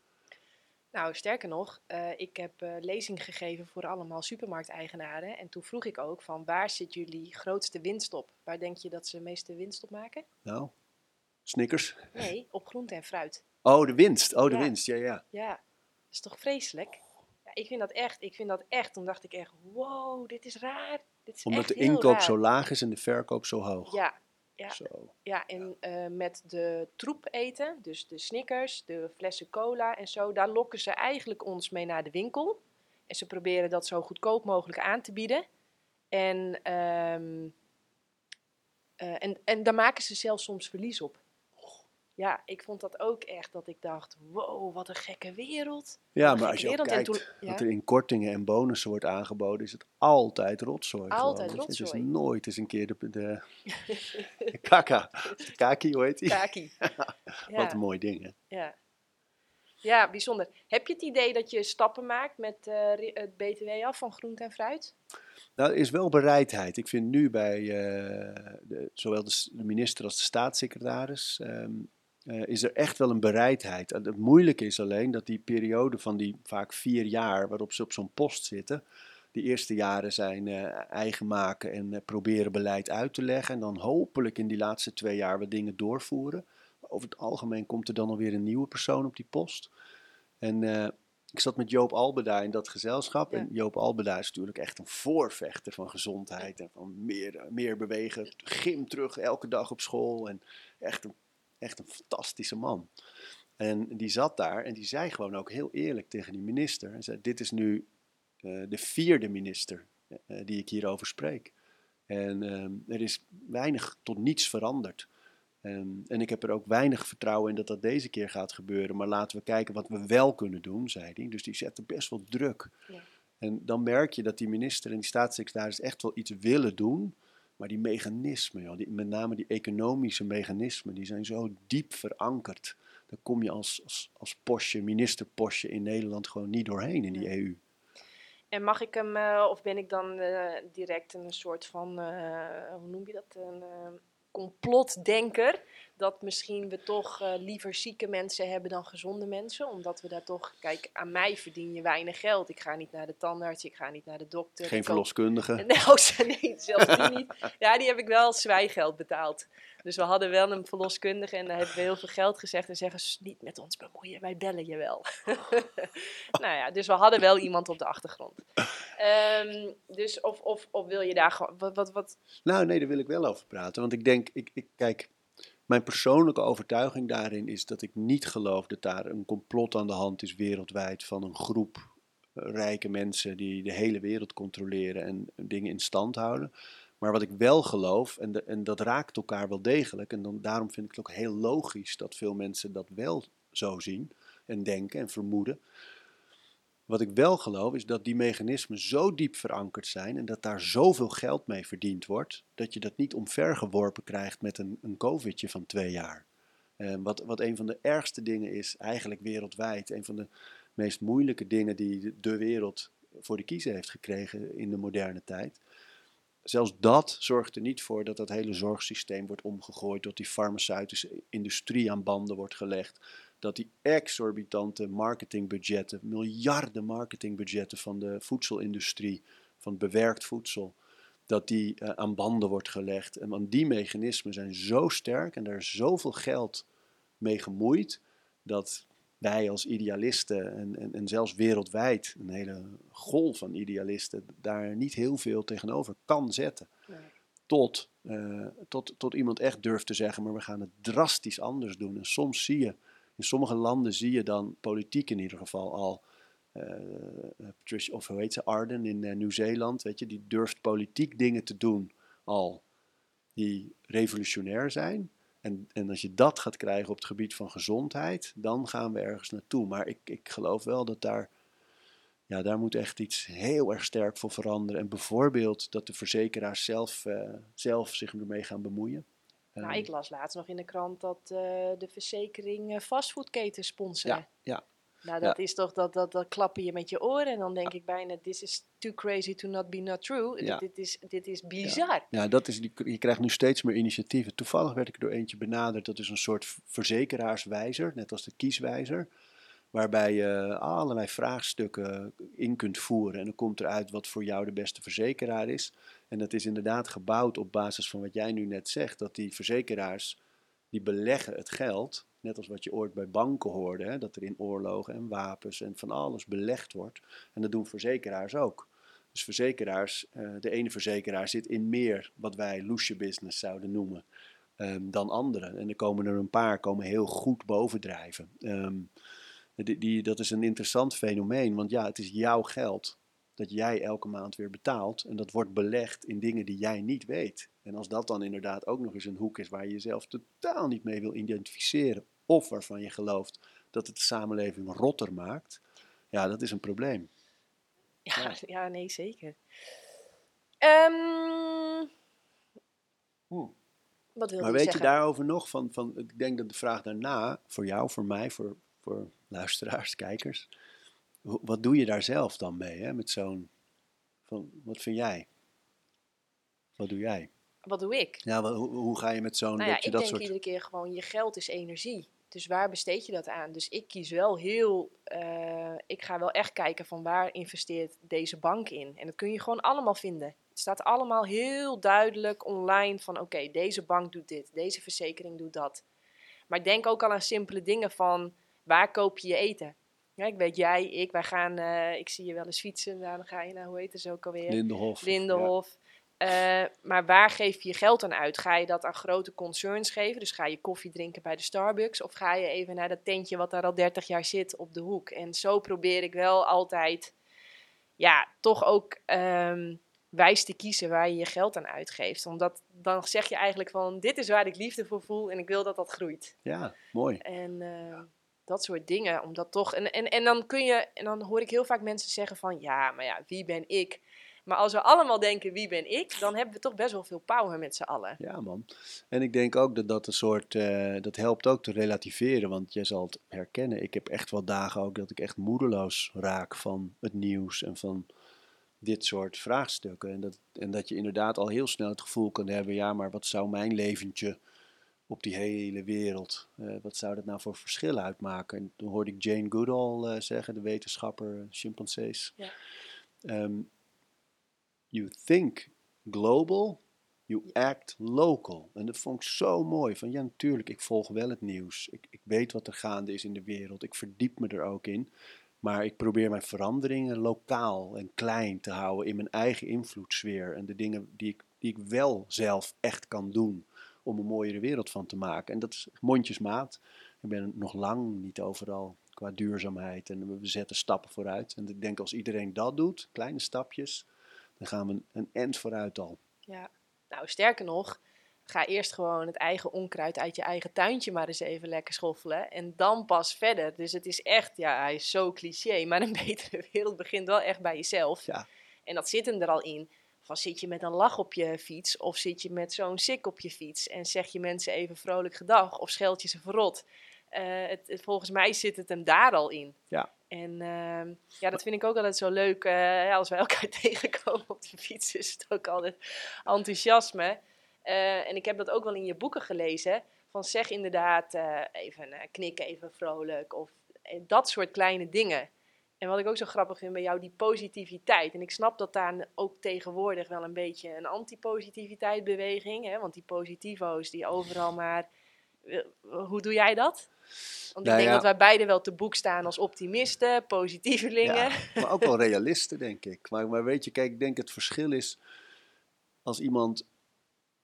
Nou, sterker nog, uh, ik heb uh, lezing gegeven voor allemaal supermarkteigenaren. En toen vroeg ik ook van waar zit jullie grootste winst op? Waar denk je dat ze de meeste winst op maken? Nou, Snickers? Nee, op groente en fruit. Oh, de winst. Oh, de ja. winst. Ja, ja. Ja, dat is toch vreselijk? Ik vind dat echt. Ik vind dat echt. Toen dacht ik echt, wow, dit is raar. Dit is Omdat echt de inkoop zo laag is en de verkoop zo hoog. Ja, ja, ja en uh, met de troep eten, dus de Snickers, de flessen cola en zo, daar lokken ze eigenlijk ons mee naar de winkel. En ze proberen dat zo goedkoop mogelijk aan te bieden. En, um, uh, en, en daar maken ze zelfs soms verlies op. Ja, ik vond dat ook echt dat ik dacht, wow, wat een gekke wereld. Ja, maar als je ook kijkt toen, ja. wat er in kortingen en bonussen wordt aangeboden, is het altijd rotzooi. Altijd gewoon. rotzooi. Het is nooit eens een keer de, de, de kaka, de kaki, hoe heet die? Kaki. ja. Wat een mooi ding, hè? Ja. Ja, bijzonder. Heb je het idee dat je stappen maakt met uh, het BTW af van groente en fruit? Nou, er is wel bereidheid. Ik vind nu bij uh, de, zowel de, minister als de staatssecretaris um, uh, is er echt wel een bereidheid. Het moeilijke is alleen dat die periode van die vaak vier jaar waarop ze op zo'n post zitten, die eerste jaren zijn uh, eigen maken en uh, proberen beleid uit te leggen. En dan hopelijk in die laatste twee jaar wat dingen doorvoeren. Over het algemeen komt er dan alweer een nieuwe persoon op die post. En ik zat met Joop Albeda in dat gezelschap. Ja. En Joop Albeda is natuurlijk echt een voorvechter van gezondheid en van meer, meer bewegen. Gym terug elke dag op school. En echt een Echt een fantastische man. En die zat daar en die zei gewoon ook heel eerlijk tegen die minister. Hij zei, dit is nu uh, de vierde minister uh, die ik hierover spreek. En um, er is weinig tot niets veranderd. Um, en ik heb er ook weinig vertrouwen in dat dat deze keer gaat gebeuren. Maar laten we kijken wat we wel kunnen doen, zei hij. Dus die zette best wel druk. Ja. En dan merk je dat die minister en die staatssecretaris echt wel iets willen doen. Maar die mechanismen, joh, die, met name die economische mechanismen, die zijn zo diep verankerd. Daar kom je als, als, als postje, ministerpostje in Nederland gewoon niet doorheen in die EU. En mag ik hem, uh, of ben ik dan uh, direct een soort van, uh, hoe noem je dat, een complotdenker? Dat misschien we toch eh, liever zieke mensen hebben dan gezonde mensen. Omdat we daar toch, kijk, aan mij verdien je weinig geld. Ik ga niet naar de tandarts, ik ga niet naar de dokter. Geen verloskundige. Nee, nee, zelfs die niet. Ja, die heb ik wel zwijgeld betaald. Dus we hadden wel een verloskundige en daar hebben we heel veel geld gezegd. En zeggen ze niet met ons bemoeien, wij bellen je wel. nou ja, dus we hadden wel iemand op de achtergrond. Ehm, dus of, of, of wil je daar gewoon, wat, wat, wat Nou, nee, daar wil ik wel over praten. Want ik denk, ik, ik, kijk, mijn persoonlijke overtuiging daarin is dat ik niet geloof dat daar een complot aan de hand is wereldwijd van een groep eh, rijke mensen die de hele wereld controleren en dingen in stand houden. Maar wat ik wel geloof, en, en dat raakt elkaar wel degelijk, en dan, daarom vind ik het ook heel logisch dat veel mensen dat wel zo zien en denken en vermoeden. Wat ik wel geloof is dat die mechanismen zo diep verankerd zijn en dat daar zoveel geld mee verdiend wordt, dat je dat niet omvergeworpen krijgt met een, een covidje van twee jaar. Eh, wat, wat een van de ergste dingen is, eigenlijk wereldwijd, een van de meest moeilijke dingen die de wereld voor de kiezer heeft gekregen in de moderne tijd. Zelfs dat zorgt er niet voor dat dat hele zorgsysteem wordt omgegooid, dat die farmaceutische industrie aan banden wordt gelegd, dat die exorbitante marketingbudgetten, miljarden marketingbudgetten van de voedselindustrie, van bewerkt voedsel, dat die eh, aan banden wordt gelegd. En want die mechanismen zijn zo sterk en daar is zoveel geld mee gemoeid, dat wij als idealisten en, en, en zelfs wereldwijd, een hele golf van idealisten, daar niet heel veel tegenover kan zetten. Nee. Tot, eh, tot, tot iemand echt durft te zeggen, maar we gaan het drastisch anders doen. En soms zie je, in sommige landen zie je dan, politiek in ieder geval al, eh, Patricia, of hoe heet ze, Arden in eh, Nieuw-Zeeland, weet je, die durft politiek dingen te doen al die revolutionair zijn. En, en als je dat gaat krijgen op het gebied van gezondheid, dan gaan we ergens naartoe. Maar ik, ik geloof wel dat daar, ja, daar moet echt iets heel erg sterk voor veranderen. En bijvoorbeeld dat de verzekeraars zelf, eh, zelf zich ermee gaan bemoeien. Nou, Ehm, ik las laatst nog in de krant dat eh, de verzekering eh, fastfoodketen sponsoren. ja, ja, Nou, dat is toch, dat, dat, dat klappen je met je oren. En dan denk ik bijna, this is too crazy to not be not true. Ja. Dit, is, dit is bizar. Ja, dat is, die- je krijgt nu steeds meer initiatieven. Toevallig werd ik door eentje benaderd. Dat is een soort verzekeraarswijzer, net als de kieswijzer. Waarbij je allerlei vraagstukken in kunt voeren. En dan komt eruit wat voor jou de beste verzekeraar is. En dat is inderdaad gebouwd op basis van wat jij nu net zegt. Dat die verzekeraars, die beleggen het geld. Net als wat je ooit bij banken hoorde. Hè, dat er in oorlogen en wapens en van alles belegd wordt. En dat doen verzekeraars ook. Dus verzekeraars, eh, de ene verzekeraar zit in meer wat wij loesje business zouden noemen ehm, dan anderen. En er komen er een paar komen heel goed bovendrijven. Die, die, dat is een interessant fenomeen, want ja, het is jouw geld dat jij elke maand weer betaalt. En dat wordt belegd in dingen die jij niet weet. En als dat dan inderdaad ook nog eens een hoek is waar je jezelf totaal niet mee wil identificeren, of waarvan je gelooft dat het de samenleving rotter maakt, ja, dat is een probleem. Ja, Ja. ja. nee, zeker. Ehm, Wat wil Maar weet zeggen? je daarover nog? Van, van, ik denk dat de vraag daarna, voor jou, voor mij, voor, voor luisteraars, kijkers. Wat doe je daar zelf dan mee? Hè? Met zo'n. Van, wat vind jij? Wat doe jij? Wat doe ik? Ja, hoe, hoe ga je met zo'n. Nou ja, dat je ik dat denk soort. iedere keer gewoon, je geld is energie. Dus waar besteed je dat aan? Dus ik kies wel heel, eh, ik ga wel echt kijken van waar investeert deze bank in. En dat kun je gewoon allemaal vinden. Het staat allemaal heel duidelijk online van oké, deze bank doet dit, deze verzekering doet dat. Maar denk ook al aan simpele dingen van waar koop je je eten? Ja, ik weet jij, ik, wij gaan, eh, ik zie je wel eens fietsen, nou, dan ga je naar, hoe heet het zo ook alweer? Lindenhof. Lindenhof. Eh, maar waar geef je je geld aan uit? Ga je dat aan grote concerns geven? Dus ga je koffie drinken bij de Starbucks? Of ga je even naar dat tentje wat daar al 30 jaar zit op de hoek? En zo probeer ik wel altijd, ja, toch ook ehm, wijs te kiezen waar je je geld aan uitgeeft. Omdat dan zeg je eigenlijk van, dit is waar ik liefde voor voel en ik wil dat dat groeit. Ja, mooi. En eh, dat soort dingen, omdat toch... En, en, en dan kun je, en dan hoor ik heel vaak mensen zeggen van, ja, maar ja, wie ben ik? Maar als we allemaal denken, wie ben ik? Dan hebben we toch best wel veel power met z'n allen. Ja, man. En ik denk ook dat dat een soort, eh, dat helpt ook te relativeren, want jij zal het herkennen. Ik heb echt wel dagen ook dat ik echt moedeloos raak van het nieuws en van dit soort vraagstukken. En dat, en dat je inderdaad al heel snel het gevoel kan hebben, ja, maar wat zou mijn leventje op die hele wereld. Eh, wat zou dat nou voor verschil uitmaken? En toen hoorde ik Jane Goodall uh, zeggen, de wetenschapper chimpansees. Ja. Um, you think global, you act local. En dat vond ik zo mooi. Van ja, natuurlijk, ik volg wel het nieuws. Ik, ik weet wat er gaande is in de wereld. Ik verdiep me er ook in. Maar ik probeer mijn veranderingen lokaal en klein te houden in mijn eigen invloedssfeer. En de dingen die ik, die ik wel zelf echt kan doen om een mooiere wereld van te maken. En dat is mondjesmaat. Ik ben nog lang niet overal qua duurzaamheid en we zetten stappen vooruit. En ik denk als iedereen dat doet, kleine stapjes, dan gaan we een end vooruit al. Ja, nou sterker nog, ga eerst gewoon het eigen onkruid uit je eigen tuintje maar eens even lekker schoffelen. En dan pas verder. Dus het is echt, ja, hij is zo cliché, maar een betere wereld begint wel echt bij jezelf. Ja. En dat zit hem er al in. Van zit je met een lach op je fiets of zit je met zo'n sik op je fiets en zeg je mensen even vrolijk gedag of scheld je ze verrot. Uh, het, volgens mij zit het hem daar al in. Ja. En uh, ja, dat vind ik ook altijd zo leuk. Uh, ja, als wij elkaar tegenkomen op de fiets, is het ook altijd enthousiasme. Uh, en ik heb dat ook wel in je boeken gelezen. Van zeg inderdaad even knikken, even vrolijk. Of dat soort kleine dingen. En wat ik ook zo grappig vind bij jou, die positiviteit. En ik snap dat daar ook tegenwoordig wel een beetje een antipositiviteit beweging. Hè? Want die positivo's die overal maar... Hoe doe jij dat? Want ik nou denk dat wij beide wel te boek staan als optimisten, positievelingen. Ja, maar ook wel realisten, denk ik. Maar, maar weet je, kijk, ik denk het verschil is... Als iemand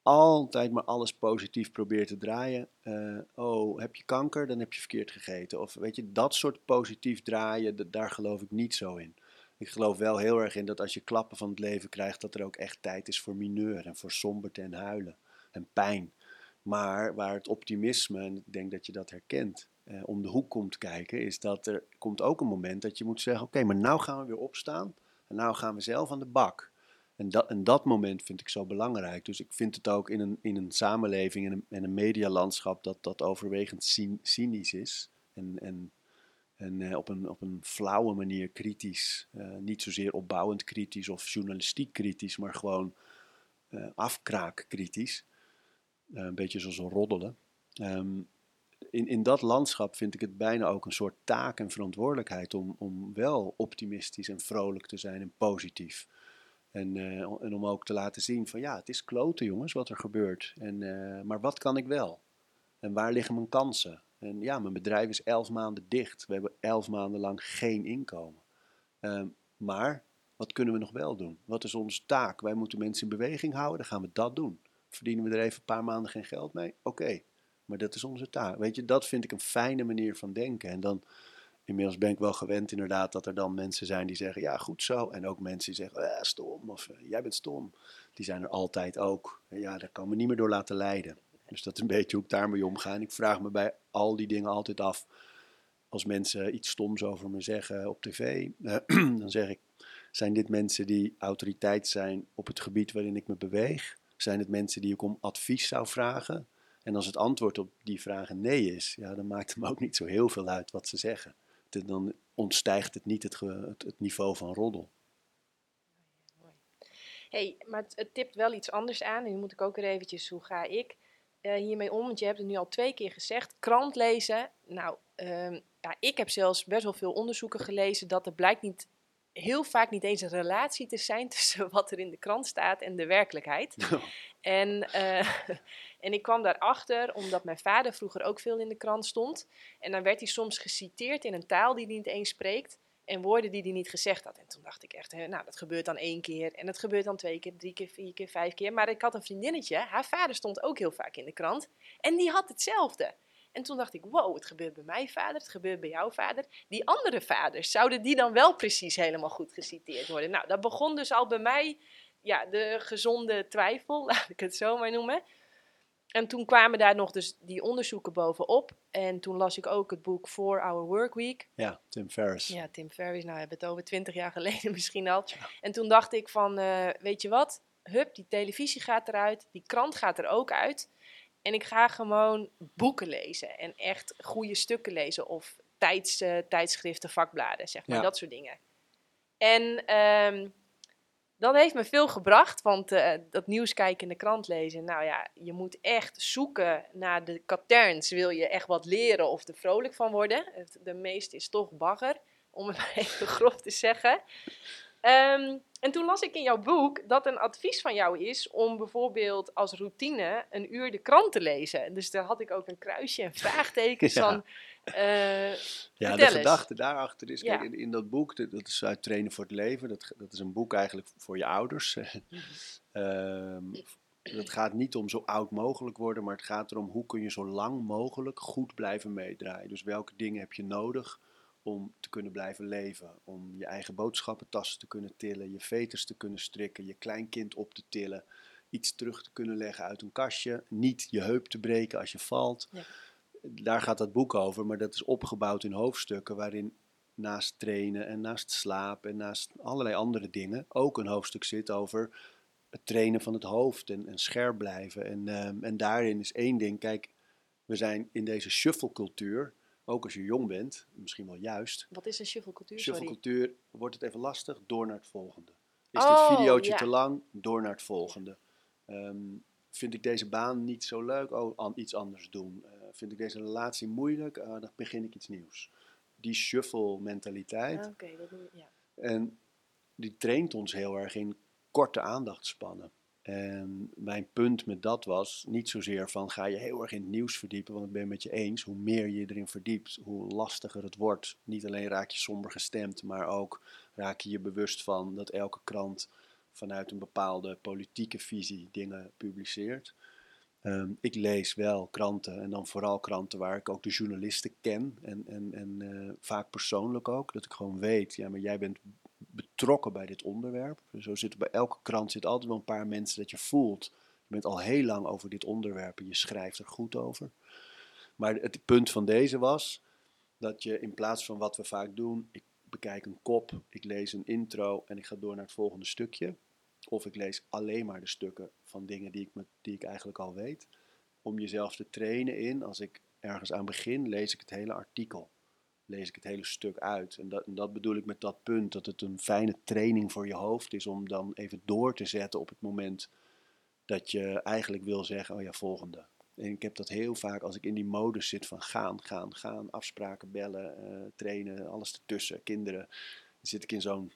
altijd maar alles positief probeert te draaien. Uh, oh, heb je kanker, dan heb je verkeerd gegeten. Of weet je, dat soort positief draaien, daar geloof ik niet zo in. Ik geloof wel heel erg in dat als je klappen van het leven krijgt, dat er ook echt tijd is voor mineur en voor somberte en huilen en pijn. Maar waar het optimisme, en ik denk dat je dat herkent, eh, om de hoek komt kijken, is dat er komt ook een moment dat je moet zeggen: Oké, maar nou gaan we weer opstaan en nou gaan we zelf aan de bak. En dat, en dat moment vind ik zo belangrijk. Dus ik vind het ook in een, in een samenleving en een, en een medialandschap dat dat overwegend cynisch is. En, en, en eh, op, een, op een flauwe manier kritisch. Uh, niet zozeer opbouwend kritisch of journalistiek kritisch, maar gewoon uh, afkraak kritisch. een beetje zoals een roddelen. Um, in, in dat landschap vind ik het bijna ook een soort taak en verantwoordelijkheid om, om wel optimistisch en vrolijk te zijn en positief. En, uh, en om ook te laten zien van ja, het is kloten jongens wat er gebeurt. En, uh, maar wat kan ik wel? En waar liggen mijn kansen? En ja, mijn bedrijf is elf maanden dicht. We hebben elf maanden lang geen inkomen. Uh, maar wat kunnen we nog wel doen? Wat is onze taak? Wij moeten mensen in beweging houden, dan gaan we dat doen. Verdienen we er even een paar maanden geen geld mee? Oké, maar dat is onze taak. Weet je, dat vind ik een fijne manier van denken. En dan inmiddels ben ik wel gewend inderdaad dat er dan mensen zijn die zeggen, ja goed zo. En ook mensen die zeggen, eh, stom of eh, jij bent stom. Die zijn er altijd ook. Ja, daar kan me niet meer door laten leiden. Dus dat is een beetje hoe ik daarmee omga. En ik vraag me bij al die dingen altijd af, als mensen iets stoms over me zeggen op tv, dan zeg ik, zijn dit mensen die autoriteit zijn op het gebied waarin ik me beweeg? Zijn het mensen die ik om advies zou vragen? En als het antwoord op die vragen nee is, ja, dan maakt het me ook niet zo heel veel uit wat ze zeggen dan ontstijgt het niet het, het, niveau van roddel. hey, maar het, het, tipt wel iets anders aan. En nu moet ik ook weer eventjes, hoe ga ik uh, hiermee om? Want je hebt het nu al twee keer gezegd. Krant lezen. Nou, um, ja, ik heb zelfs best wel veel onderzoeken gelezen dat er blijkt niet heel vaak niet eens een relatie te zijn tussen wat er in de krant staat en de werkelijkheid. En, uh, en ik kwam daarachter omdat mijn vader vroeger ook veel in de krant stond. En dan werd hij soms geciteerd in een taal die hij niet eens spreekt. En woorden die hij niet gezegd had. En toen dacht ik echt, nou, dat gebeurt dan één keer. En dat gebeurt dan twee keer, drie keer, vier keer, vijf keer. Maar ik had een vriendinnetje, haar vader stond ook heel vaak in de krant. En die had hetzelfde. En toen dacht ik, wow, het gebeurt bij mijn vader, het gebeurt bij jouw vader. Die andere vaders, zouden die dan wel precies helemaal goed geciteerd worden? Nou, dat begon dus al bij mij, ja, de gezonde twijfel, laat ik het zo maar noemen. En toen kwamen daar nog dus die onderzoeken bovenop. En toen las ik ook het boek For Our Work Week. Ja, Tim Ferriss. Ja, Tim Ferriss. Nou, we hebben het over twintig jaar geleden misschien al. En toen dacht ik van, uh, weet je wat? Hup, die televisie gaat eruit. Die krant gaat er ook uit. En ik ga gewoon boeken lezen en echt goede stukken lezen of tijds, uh, tijdschriften, vakbladen, zeg maar, dat soort dingen. En um, dat heeft me veel gebracht, want uh, dat nieuws kijken in de krant lezen, nou ja, je moet echt zoeken naar de katerns. Wil je echt wat leren of er vrolijk van worden? De meeste is toch bagger, om het maar even grof te zeggen. Um, en toen las ik in jouw boek dat een advies van jou is om bijvoorbeeld als routine een uur de krant te lezen. Dus daar had ik ook een kruisje en vraagtekens van. Uh, ja, de gedachte daarachter is, kijk, in, in, dat boek, dat, is uit Trainen voor het Leven, dat, dat is een boek eigenlijk voor je ouders. um, het gaat niet om zo oud mogelijk worden, maar het gaat erom hoe kun je zo lang mogelijk goed blijven meedraaien. Dus welke dingen heb je nodig om te kunnen blijven leven. Om je eigen boodschappentassen te kunnen tillen, je veters te kunnen strikken, je kleinkind op te tillen, iets terug te kunnen leggen uit een kastje, niet je heup te breken als je valt. Ja. Daar gaat dat boek over, maar dat is opgebouwd in hoofdstukken waarin naast trainen en naast slaap en naast allerlei andere dingen ook een hoofdstuk zit over het trainen van het hoofd en, en scherp blijven. En, ehm, en daarin is één ding, kijk, we zijn in deze shuffle-cultuur ook als je jong bent, misschien wel juist. Wat is een shufflecultuur? Shufflecultuur, wordt het even lastig, door naar het volgende. Is oh, dit videootje te lang, door naar het volgende. Ehm, vind ik deze baan niet zo leuk, oh, iets anders doen. Uh, vind ik deze relatie moeilijk, uh, dan begin ik iets nieuws. Die shuffle mentaliteit. Ah, ja. En die traint ons heel erg in korte aandachtspannen. En mijn punt met dat was niet zozeer van ga je heel erg in het nieuws verdiepen, want ik ben het met je eens. Hoe meer je erin verdiept, hoe lastiger het wordt. Niet alleen raak je somber gestemd, maar ook raak je je bewust van dat elke krant vanuit een bepaalde politieke visie dingen publiceert. Ehm, ik lees wel kranten en dan vooral kranten waar ik ook de journalisten ken en, en, en uh, vaak persoonlijk ook. Dat ik gewoon weet, ja, maar jij bent betrokken bij dit onderwerp. Zo zit bij elke krant zit altijd wel een paar mensen dat je voelt. Je bent al heel lang over dit onderwerp en je schrijft er goed over. Maar het punt van deze was dat je in plaats van wat we vaak doen, ik bekijk een kop, ik lees een intro en ik ga door naar het volgende stukje. Of ik lees alleen maar de stukken van dingen die ik, me, die ik eigenlijk al weet. Om jezelf te trainen in, als ik ergens aan begin, lees ik het hele artikel lees ik het hele stuk uit. En dat, dat bedoel ik met dat punt, dat het een fijne training voor je hoofd is om dan even door te zetten op het moment dat je eigenlijk wil zeggen, oh ja, volgende. En ik heb dat heel vaak als ik in die modus zit van gaan, gaan, gaan, afspraken, bellen, uh, trainen, alles ertussen, kinderen. Dan zit ik in zo'n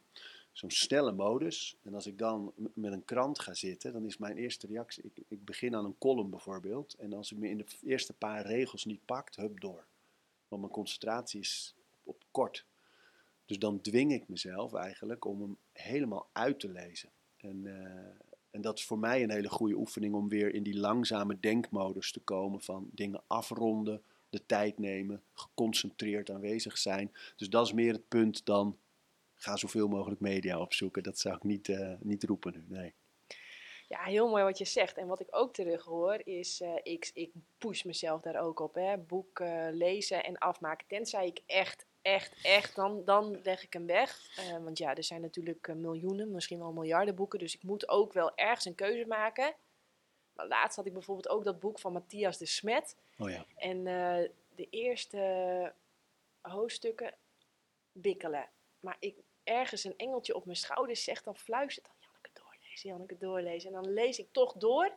zo'n snelle modus. En als ik dan met een krant ga zitten, dan is mijn eerste reactie, ik, ik begin aan een column bijvoorbeeld. En als ik me in de eerste paar regels niet pakt, hup door. Want mijn concentratie is op kort. Dus dan dwing ik mezelf eigenlijk om hem helemaal uit te lezen. En, uh, en dat is voor mij een hele goede oefening om weer in die langzame denkmodus te komen van dingen afronden, de tijd nemen, geconcentreerd aanwezig zijn. Dus dat is meer het punt dan ga zoveel mogelijk media opzoeken. Dat zou ik niet, uh, niet roepen nu, nee. Ja, heel mooi wat je zegt. En wat ik ook terug hoor is, uh, ik, ik push mezelf daar ook op. Hè. Boek uh, lezen en afmaken. Tenzij ik echt, echt, echt, dan, dan leg ik hem weg. Uh, want ja, er zijn natuurlijk miljoenen, misschien wel miljarden boeken. Dus ik moet ook wel ergens een keuze maken. Maar laatst had ik bijvoorbeeld ook dat boek van Matthias de Smet. Oh ja. En de eerste hoofdstukken bikkelen. Maar ik, ergens een engeltje op mijn schouder zegt dan fluistert dan zie ik het doorlezen. En dan lees ik toch door.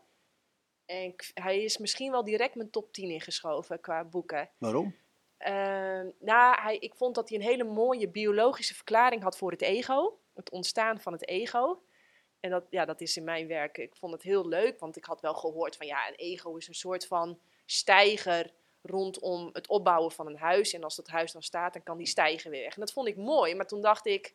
En hij is misschien wel direct mijn top 10 ingeschoven qua boeken. Waarom? Uh, nou, hij, ik vond dat hij een hele mooie biologische verklaring had voor het ego. Het ontstaan van het ego. En dat, ja, dat is in mijn werk. Ik vond het heel leuk, want ik had wel gehoord van ja, een ego is een soort van stijger rondom het opbouwen van een huis. En als dat huis dan staat, dan kan die stijgen weer weg. En dat vond ik mooi. Maar toen dacht ik,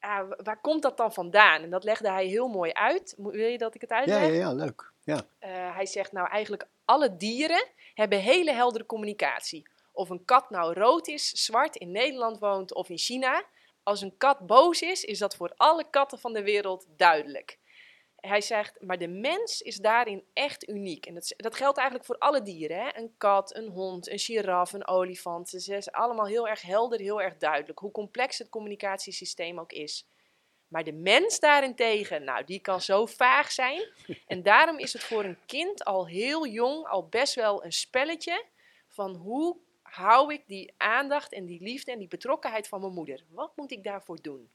ah, waar komt dat dan vandaan? En dat legde hij heel mooi uit. Wil je dat ik het uitleg? Ja, ja, ja leuk. Ja. Uh, hij zegt nou eigenlijk alle dieren hebben hele heldere communicatie. Of een kat nou rood is, zwart, in Nederland woont of in China. Als een kat boos is, is dat voor alle katten van de wereld duidelijk. Hij zegt, maar de mens is daarin echt uniek. En dat, dat geldt eigenlijk voor alle dieren. Hè? Een kat, een hond, een giraf, een olifant. Ze zijn allemaal heel erg helder, heel erg duidelijk. Hoe complex het communicatiesysteem ook is. Maar de mens daarentegen, nou, die kan zo vaag zijn. En daarom is het voor een kind al heel jong al best wel een spelletje van hoe hou ik die aandacht en die liefde en die betrokkenheid van mijn moeder? Wat moet ik daarvoor doen?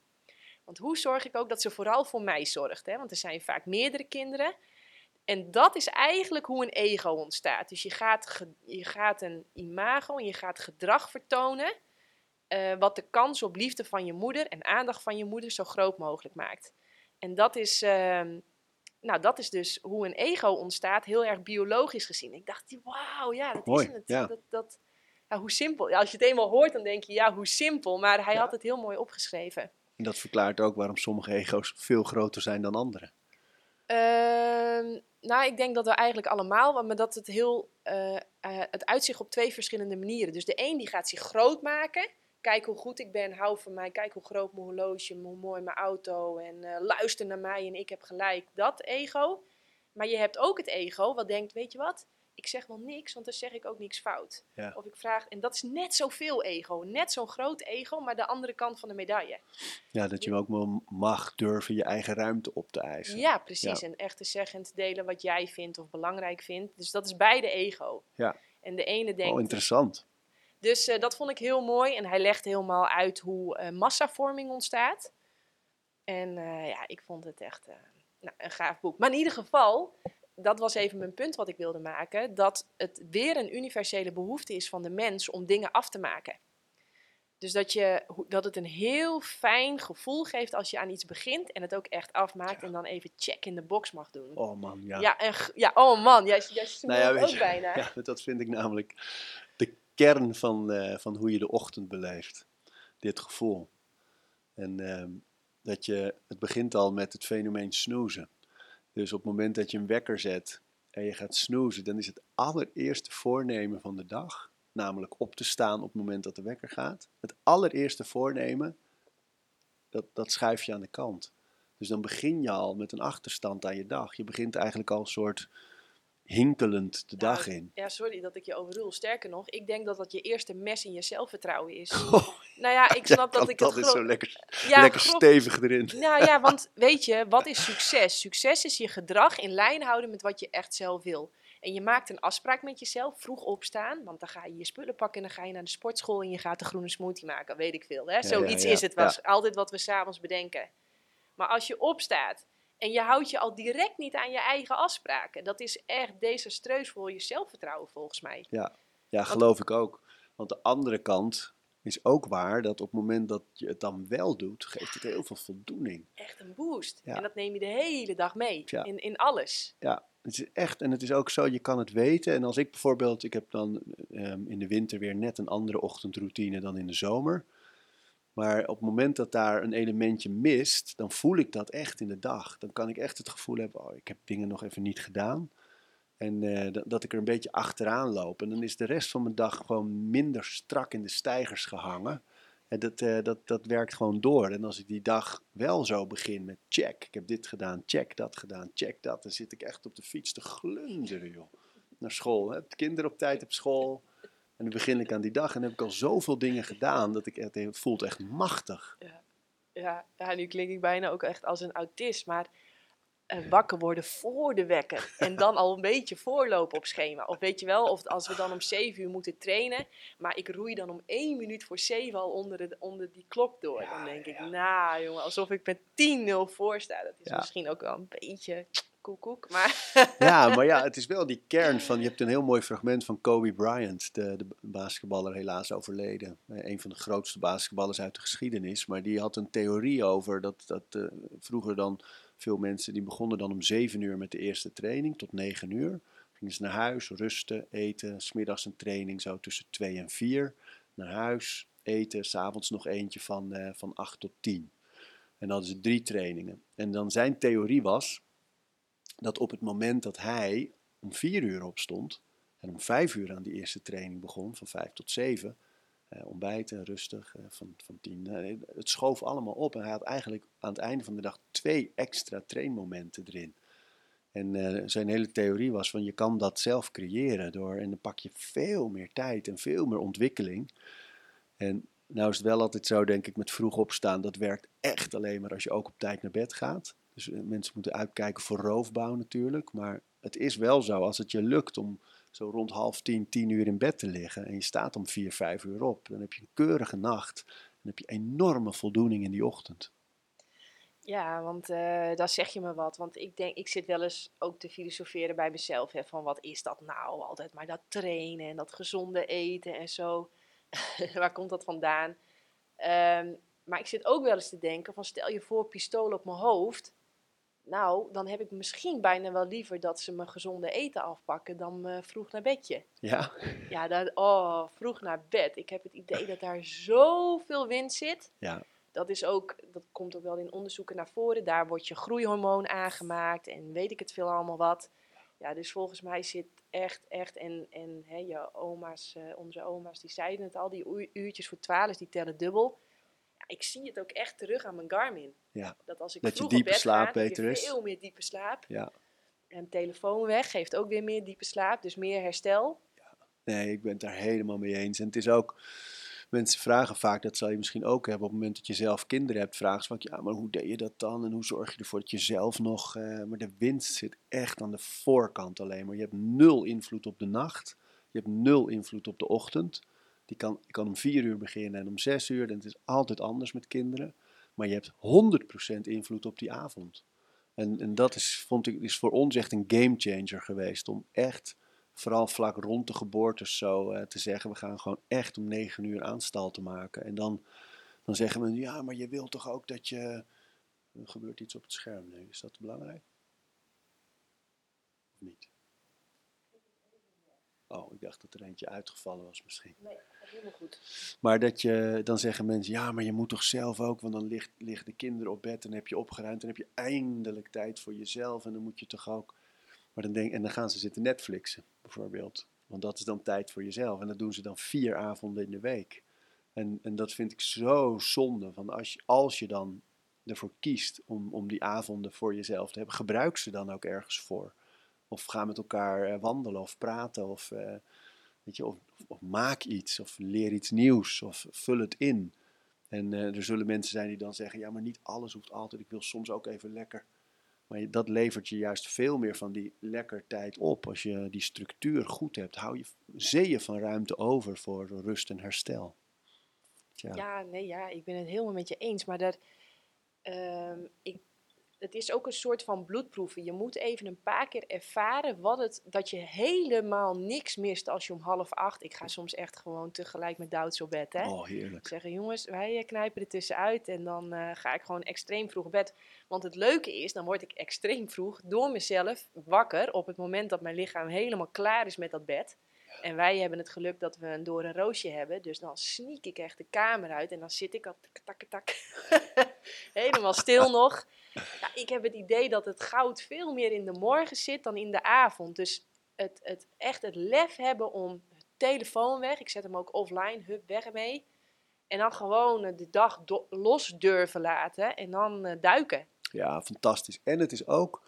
Want hoe zorg ik ook dat ze vooral voor mij zorgt? Hè? Want er zijn vaak meerdere kinderen. En dat is eigenlijk hoe een ego ontstaat. Dus je gaat, je gaat een imago en je gaat gedrag vertonen. Uh, wat de kans op liefde van je moeder en aandacht van je moeder zo groot mogelijk maakt. En dat is, uh, nou, dat is dus hoe een ego ontstaat, heel erg biologisch gezien. Ik dacht, wauw, ja, dat mooi, is het. Ja. Dat, dat, ja, hoe simpel. Ja, als je het eenmaal hoort, dan denk je, ja, hoe simpel. Maar hij had het heel mooi opgeschreven. En dat verklaart ook waarom sommige ego's veel groter zijn dan andere. Ehm, nou, ik denk dat we eigenlijk allemaal, maar dat het heel, eh, eh, het uitzicht op twee verschillende manieren. Dus de een die gaat zich groot maken. Kijk hoe goed ik ben, hou van mij. Kijk hoe groot mijn horloge, hoe mooi mijn auto. En eh, luister naar mij en ik heb gelijk. Dat ego. Maar je hebt ook het ego wat denkt, weet je wat? Ik zeg wel niks, want dan zeg ik ook niks fout. Ja. Of ik vraag, en dat is net zoveel ego. Net zo'n groot ego, maar de andere kant van de medaille. Ja, dat je ook wel mag durven je eigen ruimte op te eisen. Ja, precies. En echt te zeggen en te delen wat jij vindt of belangrijk vindt. Dus dat is beide ego. Ja. En de ene denkt... Oh, interessant. Dus eh, dat vond ik heel mooi. En hij legt helemaal uit hoe eh, massavorming ontstaat. En eh, ja, ik vond het echt nou, een gaaf boek. Maar in ieder geval, dat was even mijn punt wat ik wilde maken. Dat het weer een universele behoefte is van de mens om dingen af te maken. Dus dat, je, dat het een heel fijn gevoel geeft als je aan iets begint en het ook echt afmaakt. En dan even check in de box mag doen. Oh man, ja. Ja, en, ja, oh man, jij, jij Nou ja, ook je, bijna. Ja, dat vind ik namelijk de kern van, eh, van hoe je de ochtend beleeft. Dit gevoel. En ehm, dat je, het begint al met het fenomeen snoezen. Dus op het moment dat je een wekker zet en je gaat snoezen, dan is het allereerste voornemen van de dag, namelijk op te staan op het moment dat de wekker gaat. Het allereerste voornemen, dat, dat schuif je aan de kant. Dus dan begin je al met een achterstand aan je dag. Je begint eigenlijk al een soort hinkelend de dag in. Ja, sorry dat ik je overrul. Sterker nog, ik denk dat dat je eerste mes in je zelfvertrouwen is. Oh, Nou ja, ik snap dat dat, ik dat het is gro- zo lekker, ja, lekker stevig erin. Nou ja, want weet je, wat is succes? Succes is je gedrag in lijn houden met wat je echt zelf wil. En je maakt een afspraak met jezelf, vroeg opstaan, want dan ga je je spullen pakken en dan ga je naar de sportschool en je gaat de groene smoothie maken, weet ik veel. Hè? Zoiets ja, is het, was altijd wat we s'avonds bedenken. Maar als je opstaat en je houdt je al direct niet aan je eigen afspraken, dat is echt desastreus voor je zelfvertrouwen volgens mij. Ja, geloof ik ook. Want de andere kant is ook waar dat op het moment dat je het dan wel doet, geeft het heel veel voldoening. Echt een boost. Ja. En dat neem je de hele dag mee, Ja. in, in alles. Ja, het is echt, en het is ook zo, je kan het weten. En als ik bijvoorbeeld, ik heb dan ehm, in de winter weer net een andere ochtendroutine dan in de zomer. Maar op het moment dat daar een elementje mist, dan voel ik dat echt in de dag. Dan kan ik echt het gevoel hebben, oh, ik heb dingen nog even niet gedaan. En eh, dat, ik er een beetje achteraan loop. En dan is de rest van mijn dag gewoon minder strak in de stijgers gehangen. En dat, eh, dat, dat werkt gewoon door. En als ik die dag wel zo begin met check, ik heb dit gedaan, check dat gedaan, check dat. Dan zit ik echt op de fiets te glunderen, joh. Naar school. Hè? De kinderen op tijd op school. En dan begin ik aan die dag en heb ik al zoveel dingen gedaan dat ik het voelt echt machtig. Ja, ja, nu klink ik bijna ook echt als een autist, maar eh, wakker worden voor de wekker en dan al een beetje voorlopen op schema. Of weet je wel, of als we dan om 7 uur moeten trainen, maar ik roei dan om één minuut voor 7 al onder, de, onder die klok door. Dan denk ik, nou jongen, alsof ik met 10-0 voor sta. Dat is Ja. misschien ook wel een beetje koekoek, maar Ja, maar ja, het is wel die kern van. Je hebt een heel mooi fragment van Kobe Bryant, de, de basketballer helaas overleden. Eh, Een van de grootste basketballers uit de geschiedenis. Maar die had een theorie over dat, dat eh, vroeger dan veel mensen die begonnen dan om zeven uur met de eerste training tot negen uur. Gingen ze naar huis, rusten, eten, smiddags een training zo tussen twee en vier. Naar huis, eten, s'avonds nog eentje van, eh, van acht tot tien. En dan hadden ze drie trainingen. En dan zijn theorie was dat op het moment dat hij om vier uur opstond en om vijf uur aan die eerste training begon, van vijf tot zeven, eh, ontbijten, rustig, eh, van, van tien, eh, het schoof allemaal op en hij had eigenlijk aan het einde van de dag twee extra trainmomenten erin. En eh, zijn hele theorie was van je kan dat zelf creëren door en dan pak je veel meer tijd en veel meer ontwikkeling. En nou is het wel altijd zo, denk ik, met vroeg opstaan, dat werkt echt alleen maar als je ook op tijd naar bed gaat. Dus eh, mensen moeten uitkijken voor roofbouw natuurlijk. Maar het is wel zo, als het je lukt om zo rond half tien, tien uur in bed te liggen en je staat om vier, vijf uur op, dan heb je een keurige nacht. Dan heb je enorme voldoening in die ochtend. Ja, want uh, daar zeg je me wat. Want ik denk, ik zit wel eens ook te filosoferen bij mezelf. Hè, van wat is dat nou? Altijd maar dat trainen en dat gezonde eten en zo. Waar komt dat vandaan? Um, maar ik zit ook wel eens te denken van stel je voor pistool op mijn hoofd. Nou, dan heb ik misschien bijna wel liever dat ze me gezonde eten afpakken dan vroeg naar bedje. Ja. Ja, dat, oh, vroeg naar bed. Ik heb het idee dat daar zoveel wind zit. Ja. Dat is ook, dat komt ook wel in onderzoeken naar voren. Daar wordt je groeihormoon aangemaakt en weet ik het veel allemaal wat. Ja, dus volgens mij zit echt, echt, en, en hè, je oma's, uh, onze oma's, die zeiden het al, die uurtjes voor twaalf, die tellen dubbel ik zie het ook echt terug aan mijn Garmin. Ja. Dat als ik dat je diepe slaap beter is. veel meer diepe slaap. Ja. En telefoon weg geeft ook weer meer diepe slaap, dus meer herstel. Ja. Nee, ik ben het daar helemaal mee eens. En het is ook, mensen vragen vaak, dat zal je misschien ook hebben op het moment dat je zelf kinderen hebt, vragen ze vaak, ja, maar hoe deed je dat dan? En hoe zorg je ervoor dat je zelf nog, uh, maar de winst zit echt aan de voorkant alleen maar. Je hebt nul invloed op de nacht, je hebt nul invloed op de ochtend. Die kan, je kan om vier uur beginnen en om zes uur. En het is altijd anders met kinderen. Maar je hebt 100% invloed op die avond. En, en dat is, vond ik, is voor ons echt een game changer geweest. Om echt, vooral vlak rond de geboortes zo uh, te zeggen. We gaan gewoon echt om negen uur aanstal te maken. En dan, dan zeggen we, ja, maar je wilt toch ook dat je... Er gebeurt iets op het scherm nu. Is dat belangrijk? Of niet? Oh, ik dacht dat er eentje uitgevallen was misschien. Nee, helemaal goed. Maar dat je, dan zeggen mensen, ja, maar je moet toch zelf ook, want dan ligt, liggen de kinderen op bed en heb je opgeruimd en heb je eindelijk tijd voor jezelf en dan moet je toch ook... Maar dan denk, en dan gaan ze zitten Netflixen, bijvoorbeeld. Want dat is dan tijd voor jezelf. En dat doen ze dan vier avonden in de week. En, en dat vind ik zo zonde. Van als, je, als je dan ervoor kiest om, om die avonden voor jezelf te hebben, gebruik ze dan ook ergens voor. Of ga met elkaar eh, wandelen of praten. Of, uh, weet je, of, of, maak iets. Of leer iets nieuws. Of vul het in. En uh, er zullen mensen zijn die dan zeggen: ja, maar niet alles hoeft altijd. Ik wil soms ook even lekker. Maar dat levert je juist veel meer van die lekker tijd op. Als je die structuur goed hebt, hou je zeeën van ruimte over voor rust en herstel. Tja. Ja, nee, ja, ik ben het helemaal met je eens. Maar dat, uh, ik het is ook een soort van bloedproeven. Je moet even een paar keer ervaren wat het, dat je helemaal niks mist als je om half acht. Ik ga soms echt gewoon tegelijk met Douds op bed. Hè? Oh, heerlijk. Zeggen jongens, wij eh, knijpen er tussenuit en dan uh, ga ik gewoon extreem vroeg op bed. Want het leuke is, dan word ik extreem vroeg door mezelf wakker op het moment dat mijn lichaam helemaal klaar is met dat bed. En wij hebben het geluk dat we een door een roosje hebben. Dus dan sneak ik echt de kamer uit en dan zit ik al tak, tak, tak, helemaal stil nog. Ja, ik heb het idee dat het goud veel meer in de morgen zit dan in de avond. Dus het, het echt het lef hebben om telefoon weg. Ik zet hem ook offline, hup, weg ermee. En dan gewoon de dag los durven laten en dan uh, duiken. Ja, fantastisch. En het is ook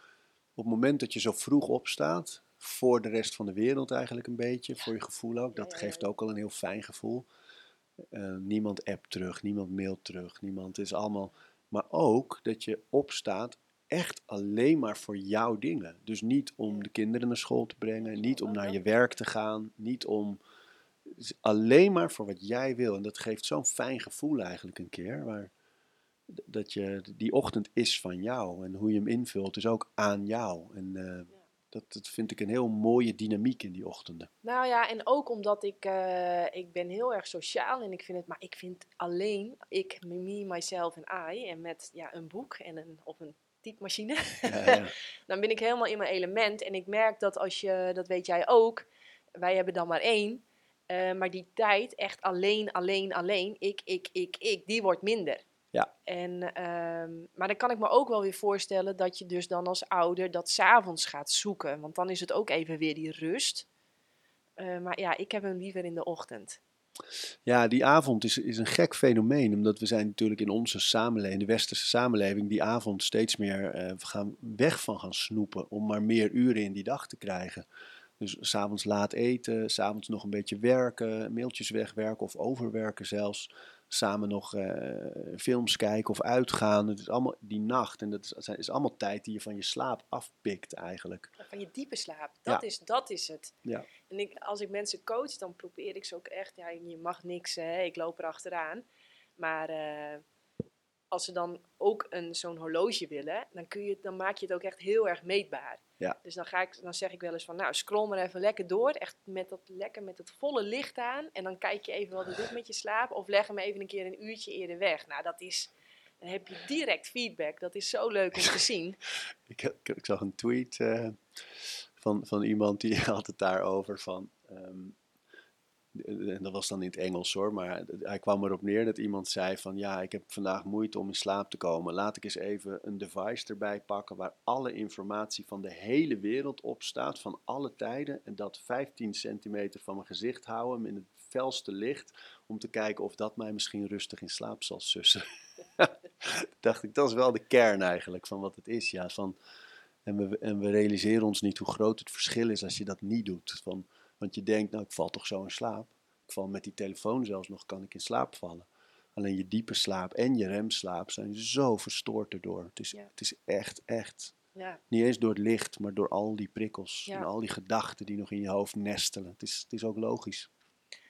op het moment dat je zo vroeg opstaat, voor de rest van de wereld eigenlijk een beetje, voor je gevoel ook. Dat geeft ook al een heel fijn gevoel. Uh, niemand appt terug, niemand mailt terug, niemand is allemaal maar ook dat je opstaat echt alleen maar voor jouw dingen. Dus niet om de kinderen naar school te brengen, niet om naar je werk te gaan, niet om. Alleen maar voor wat jij wil. En dat geeft zo'n fijn gevoel eigenlijk een keer. Waar, dat je, die ochtend is van jou. En hoe je hem invult is ook aan jou. En uh, dat, dat vind ik een heel mooie dynamiek in die ochtenden. Nou ja, en ook omdat ik, uh, ik ben heel erg sociaal en ik vind het, maar ik vind alleen, ik, me, myself en I, en met ja, een boek en een, of een typemachine, ja, ja. dan ben ik helemaal in mijn element. En ik merk dat als je, dat weet jij ook, wij hebben dan maar één, uh, maar die tijd echt alleen, alleen, alleen, ik, ik, ik, ik, die wordt minder. Ja. En, um, maar dan kan ik me ook wel weer voorstellen dat je dus dan als ouder dat s'avonds gaat zoeken. Want dan is het ook even weer die rust. Uh, maar ja, ik heb hem liever in de ochtend. Ja, die avond is, is een gek fenomeen. Omdat we zijn natuurlijk in onze samenleving, in de westerse samenleving, die avond steeds meer uh, gaan weg van gaan snoepen. Om maar meer uren in die dag te krijgen. Dus s'avonds laat eten, s'avonds nog een beetje werken, mailtjes wegwerken of overwerken zelfs samen nog uh, films kijken of uitgaan. Het is allemaal die nacht. En dat is, is allemaal tijd die je van je slaap afpikt eigenlijk. van je diepe slaap. Dat, is, dat is het. Ja. En ik, als ik mensen coach, dan probeer ik ze ook echt... Ja, je mag niks, hè, ik loop er achteraan. Maar uh, als ze dan ook een, zo'n horloge willen, dan, kun je, dan maak je het ook echt heel erg meetbaar. Ja. Dus dan, ga ik, dan zeg ik wel eens van, nou, scroll maar even lekker door. Echt met dat, lekker met het volle licht aan. En dan kijk je even wat het doet met je slaap. Of leg hem even een keer een uurtje eerder weg. Nou, dat is, dan heb je direct feedback. Dat is zo leuk om te zien. Ik, ik, ik zag een tweet eh, van, van iemand die had het daarover van... ehm, en dat was dan in het Engels hoor, maar hij kwam erop neer dat iemand zei van ja, ik heb vandaag moeite om in slaap te komen. Laat ik eens even een device erbij pakken waar alle informatie van de hele wereld op staat, van alle tijden. En dat 15 centimeter van mijn gezicht houden in het felste licht, om te kijken of dat mij misschien rustig in slaap zal sussen. dacht ik, dat is wel de kern eigenlijk van wat het is. Ja, van, en, we, en we realiseren ons niet hoe groot het verschil is als je dat niet doet. Van, want je denkt, nou, ik val toch zo in slaap. Ik val met die telefoon zelfs nog, kan ik in slaap vallen. Alleen je diepe slaap en je remslaap zijn zo verstoord erdoor. Het is, Ja. het is echt, echt, Ja, niet eens door het licht, maar door al die prikkels. Ja. En al die gedachten die nog in je hoofd nestelen. Het is, het is ook logisch.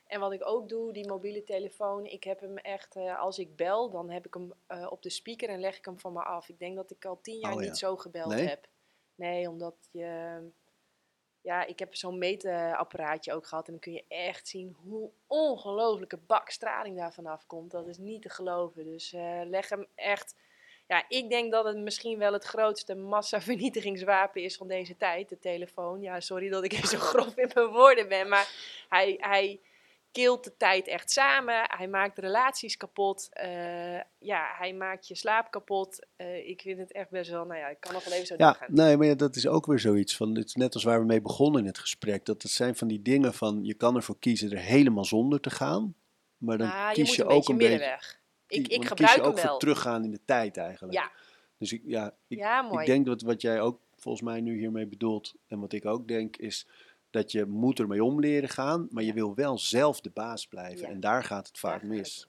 En wat ik ook doe, die mobiele telefoon, ik heb hem echt, eh, als ik bel, dan heb ik hem eh, op de speaker en leg ik hem van me af. Ik denk dat ik al tien jaar Oh niet zo gebeld Nee? heb. Nee, omdat je, ja, ik heb zo'n meetapparaatje ook gehad en dan kun je echt zien hoe ongelofelijke bak straling daar vanaf komt. Dat is niet te geloven. Dus eh, leg hem echt, ja, ik denk dat het misschien wel het grootste massavernietigingswapen is van deze tijd, de telefoon. Ja, sorry dat ik zo grof in mijn woorden ben, maar hij, hij keelt de tijd echt samen. Hij maakt relaties kapot. Eh, ja, hij maakt je slaap kapot. Eh, ik vind het echt best wel, nou ja, ik kan nog wel even zo Ja, nee, maar dat is ook weer zoiets van, het is net als waar we mee begonnen in het gesprek. Dat het zijn van die dingen van, je kan ervoor kiezen er helemaal zonder te gaan. Maar dan Ah, je kies moet je, een ook beetje een beetje, middenweg. Ik, want ik dan gebruik kies je ook hem wel. voor teruggaan in de tijd eigenlijk. Ja, Dus ik, ja, ik, ja, mooi. ik denk dat wat jij ook volgens mij nu hiermee bedoelt, en wat ik ook denk, is dat je moet ermee om leren gaan, maar je wil wel zelf de baas blijven. En daar gaat het vaak mis.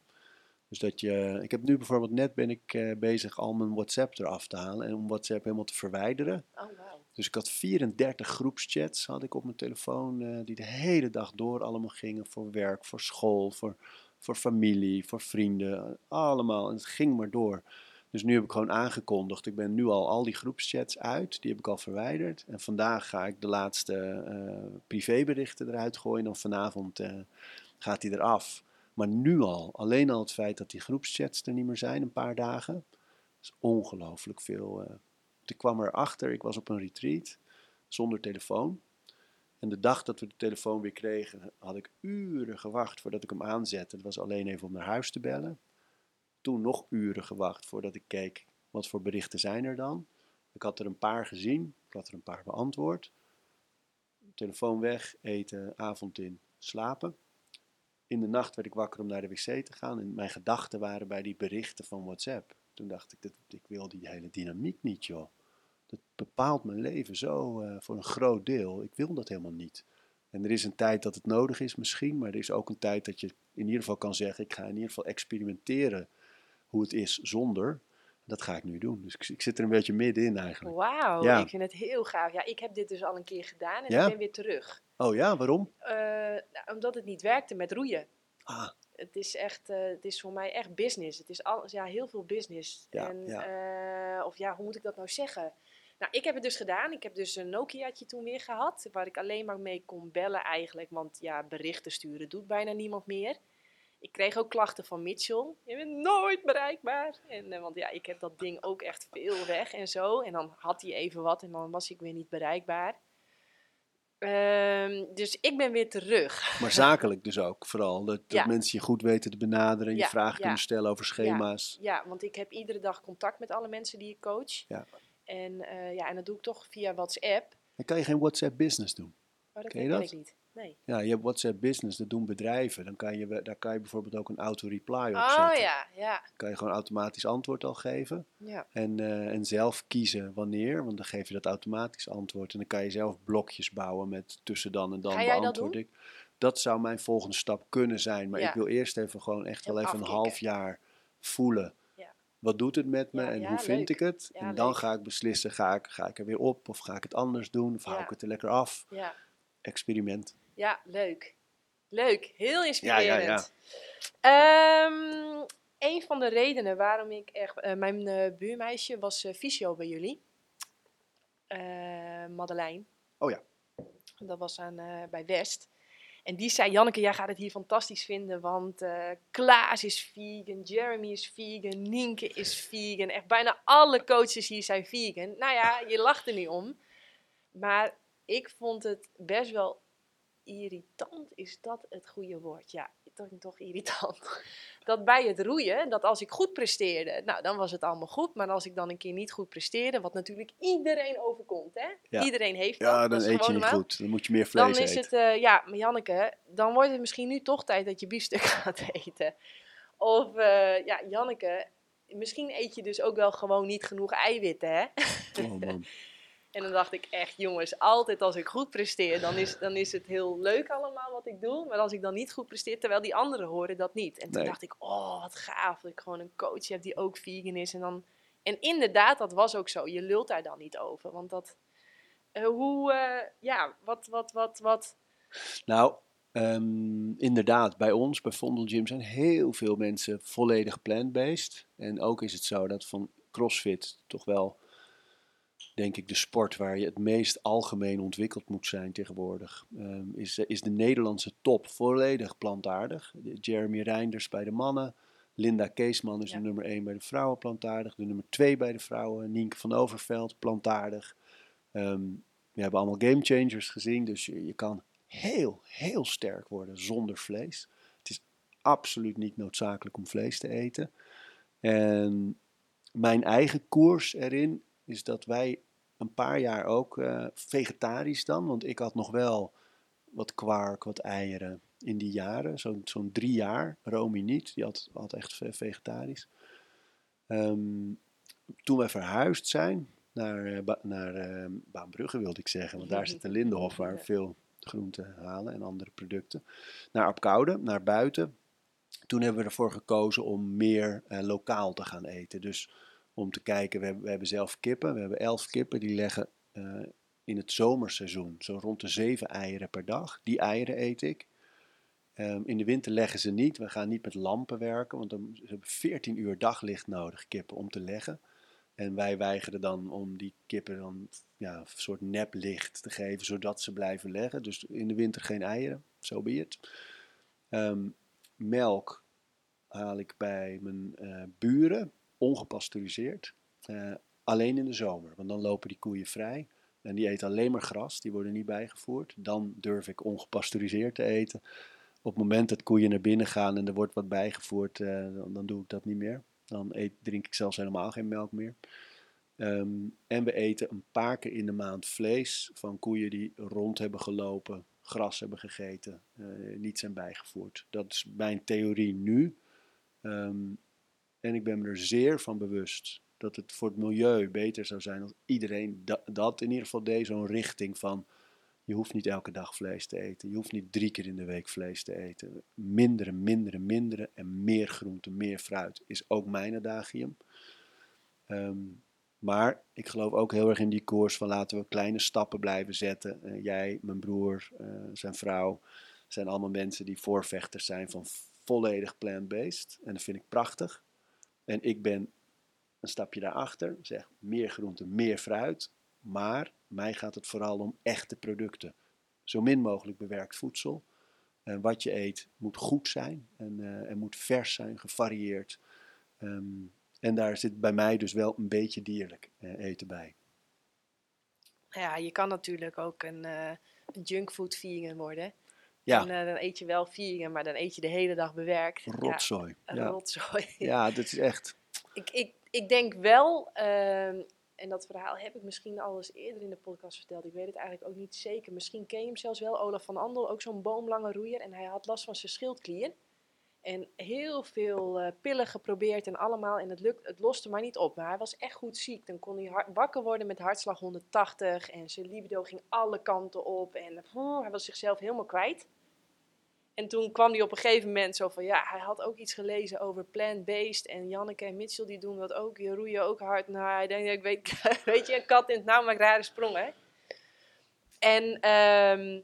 Dus dat je, ik heb nu bijvoorbeeld net ben ik eh, bezig al mijn WhatsApp eraf te halen en om WhatsApp helemaal te verwijderen. Oh. Dus ik had 34 groepschats had ik op mijn telefoon eh, die de hele dag door allemaal gingen voor werk, voor school, voor, voor familie, voor vrienden, allemaal. En het ging maar door. Dus nu heb ik gewoon aangekondigd, ik ben nu al al die groepschats uit, die heb ik al verwijderd. En vandaag ga ik de laatste eh, privéberichten eruit gooien, dan vanavond eh, gaat die eraf. Maar nu al, alleen al het feit dat die groepschats er niet meer zijn, een paar dagen, is ongelooflijk veel. eh. ik kwam erachter, ik was op een retreat zonder telefoon. En de dag dat we de telefoon weer kregen, had ik uren gewacht voordat ik hem aanzette. Het was alleen even om naar huis te bellen. Toen nog uren gewacht voordat ik keek, wat voor berichten zijn er dan? Ik had er een paar gezien, ik had er een paar beantwoord. Telefoon weg, eten, avond in, slapen. In de nacht werd ik wakker om naar de wc te gaan en mijn gedachten waren bij die berichten van WhatsApp. Toen dacht ik, dat, ik wil die hele dynamiek niet, joh. Dat bepaalt mijn leven zo eh, voor een groot deel. Ik wil dat helemaal niet. En er is een tijd dat het nodig is misschien, maar er is ook een tijd dat je in ieder geval kan zeggen, ik ga in ieder geval experimenteren hoe het is zonder. Dat ga ik nu doen. Dus ik, ik zit er een beetje middenin eigenlijk. Wauw, Ja. ik vind het heel gaaf. Ja, ik heb dit dus al een keer gedaan en Ja? ik ben weer terug. Oh ja, waarom? Eh, nou, omdat het niet werkte met roeien. Ah, Het is echt, eh, het is voor mij echt business. Het is alles, ja, heel veel business. Ja, en, ja. eh, of ja, hoe moet ik dat nou zeggen? Nou, ik heb het dus gedaan. Ik heb dus een Nokiaatje toen weer gehad, waar ik alleen maar mee kon bellen eigenlijk. Want ja, berichten sturen doet bijna niemand meer. Ik kreeg ook klachten van Mitchell. Je bent nooit bereikbaar. En, eh, want ja, ik heb dat ding ook echt veel weg en zo. En dan had hij even wat en dan was ik weer niet bereikbaar. Ehm, dus ik ben weer terug. maar zakelijk dus ook vooral. Dat, dat Ja. mensen je goed weten te benaderen, je Ja, vragen ja. kunnen stellen over schema's. Ja, want ik heb iedere dag contact met alle mensen die ik coach. Ja. En, eh, ja, en dat doe ik toch via WhatsApp. Dan kan je geen WhatsApp business doen. Maar dat Ken je dat? ik niet. Nee. Ja, je hebt WhatsApp business, dat doen bedrijven. Dan kan je, daar kan je bijvoorbeeld ook een auto-reply op Oh zetten. ja, ja. kan je gewoon automatisch antwoord al geven. ja. En, eh, en zelf kiezen wanneer, want dan geef je dat automatisch antwoord. En dan kan je zelf blokjes bouwen met tussen dan en dan Ga jij dat beantwoord doen? ik. Dat zou mijn volgende stap kunnen zijn. Maar Ja. ik wil eerst even gewoon echt wel Even een half jaar voelen. Ja. Wat doet het met me en hoe vind leuk. ik het? En dan leuk. ga ik beslissen, ga ik, ga ik er weer op of ga ik het anders doen? Of hou ik het er lekker af? Ja. Experiment. Ja, leuk. Leuk, heel inspirerend. ja, ja. Ehm, een van de redenen waarom ik echt... eh, mijn eh, buurmeisje was eh fysio bij jullie. Madeleine. Oh ja. Dat was aan, bij West. En die zei, Janneke, jij gaat het hier fantastisch vinden, want Klaas is vegan, Jeremy is vegan, Nienke is vegan. Echt bijna alle coaches hier zijn vegan. Nou ja, je lacht er niet om. Maar ik vond het best wel irritant, is dat het goede woord? Ja, toch, toch irritant. Dat bij het roeien, dat als ik goed presteerde, nou dan was het allemaal goed. Maar als ik dan een keer niet goed presteerde, wat natuurlijk iedereen overkomt, hè? Ja. Iedereen heeft dat. Ja, dat dan is eet je niet goed. Dan moet je meer Dan vlees is eten. het, eh, ja, maar Janneke, dan wordt het misschien nu toch tijd dat je biefstuk gaat eten. Of, eh, ja, Janneke, misschien eet je dus ook wel gewoon niet genoeg eiwitten, hè? Oh man. En dan dacht ik echt, jongens, altijd als ik goed presteer, dan is, dan is het heel leuk allemaal wat ik doe. Maar als ik dan niet goed presteer, terwijl die anderen horen dat niet. En toen Nee. dacht ik, oh, wat gaaf dat ik gewoon een coach heb die ook vegan is. En, dan, en inderdaad, dat was ook zo. Je lult daar dan niet over. Want dat, eh, hoe, eh, ja, wat, wat, wat, wat... Nou, ehm, inderdaad, bij ons, bij Vondel Gym, zijn heel veel mensen volledig plant-based. En ook is het zo dat van CrossFit toch wel, denk ik, de sport waar je het meest algemeen ontwikkeld moet zijn tegenwoordig, ehm, is, is de Nederlandse top volledig plantaardig. Jeremy Reinders bij de mannen, Linda Keesman is Ja. de nummer 1 bij de vrouwen plantaardig, de nummer 2 bij de vrouwen, Nienke van Overveld plantaardig. Ehm, we hebben allemaal game changers gezien, dus je, je kan heel, heel sterk worden zonder vlees. Het is absoluut niet noodzakelijk om vlees te eten. En mijn eigen koers erin is dat wij een paar jaar ook eh, vegetarisch dan, want ik had nog wel wat kwark, wat eieren in die jaren, zo'n zo'n drie jaar. Romy niet, die had, had echt ve- vegetarisch. Ehm, toen wij verhuisd zijn naar, eh, naar eh, Baanbrugge, wilde ik zeggen, want daar zit de Lindenhof waar veel groenten halen en andere producten. Naar Apkoude, naar buiten. Toen hebben we ervoor gekozen om meer eh, lokaal te gaan eten. Dus om te kijken, we hebben, zelf kippen. We hebben elf kippen, die leggen eh, in het zomerseizoen zo rond de zeven eieren per dag. Die eieren eet ik. Ehm, in de winter leggen ze niet. We gaan niet met lampen werken, want dan, ze hebben 14 uur daglicht nodig, kippen, om te leggen. En wij weigeren dan om die kippen dan ja, een soort neplicht te geven, zodat ze blijven leggen. Dus in de winter geen eieren, zo be it. Ehm, melk haal ik bij mijn eh, buren, ongepasteuriseerd. Eh, alleen in de zomer, want dan lopen die koeien vrij. En die eten alleen maar gras, die worden niet bijgevoerd. Dan durf ik ongepasteuriseerd te eten. Op het moment dat koeien naar binnen gaan en er wordt wat bijgevoerd, eh, dan, doe ik dat niet meer. Dan eet, drink ik zelfs helemaal geen melk meer. Ehm, en we eten een paar keer in de maand vlees van koeien die rond hebben gelopen, gras hebben gegeten, eh, niet zijn bijgevoerd. Dat is mijn theorie nu. Ehm, en ik ben me er zeer van bewust dat het voor het milieu beter zou zijn als iedereen da- dat in ieder geval deed, zo'n richting van je hoeft niet elke dag vlees te eten. Je hoeft niet drie keer in de week vlees te eten. Mindere, mindere, mindere en meer groente, meer fruit is ook mijn adagium. Ehm, maar ik geloof ook heel erg in die koers van laten we kleine stappen blijven zetten. Eh, jij, mijn broer, eh, zijn vrouw zijn allemaal mensen die voorvechters zijn van volledig plant-based. En dat vind ik prachtig. En ik ben een stapje daarachter, zeg meer groente, meer fruit. Maar mij gaat het vooral om echte producten. Zo min mogelijk bewerkt voedsel. En wat je eet moet goed zijn en, eh, moet vers zijn, gevarieerd. Ehm, en daar zit bij mij dus wel een beetje dierlijk eh, eten bij. Ja, je kan natuurlijk ook een, eh junkfood vegan worden. Ja, En eh, dan eet je wel vegan, maar dan eet je de hele dag bewerkt. rotzooi. Ja, Ja, rotzooi. ja, dat is echt. ik, ik, ik denk wel, ehm, en dat verhaal heb ik misschien al eens eerder in de podcast verteld. Ik weet het eigenlijk ook niet zeker. Misschien ken je hem zelfs wel, Olaf van Andel, ook zo'n boomlange roeier. En hij had last van zijn schildklier. En heel veel eh, pillen geprobeerd en allemaal. En het, het loste maar niet op. Maar hij was echt goed ziek. Dan kon hij hard- wakker worden met hartslag 180. En zijn libido ging alle kanten op. En oh, hij was zichzelf helemaal kwijt. En toen kwam hij op een gegeven moment zo van... Ja, hij had ook iets gelezen over plant-based. En Janneke en Mitchell die doen dat ook. Die roeien ook hard. Nou, hij denkt, ik weet, weet je, een kat in het nauw maakt rare sprongen. En, ehm,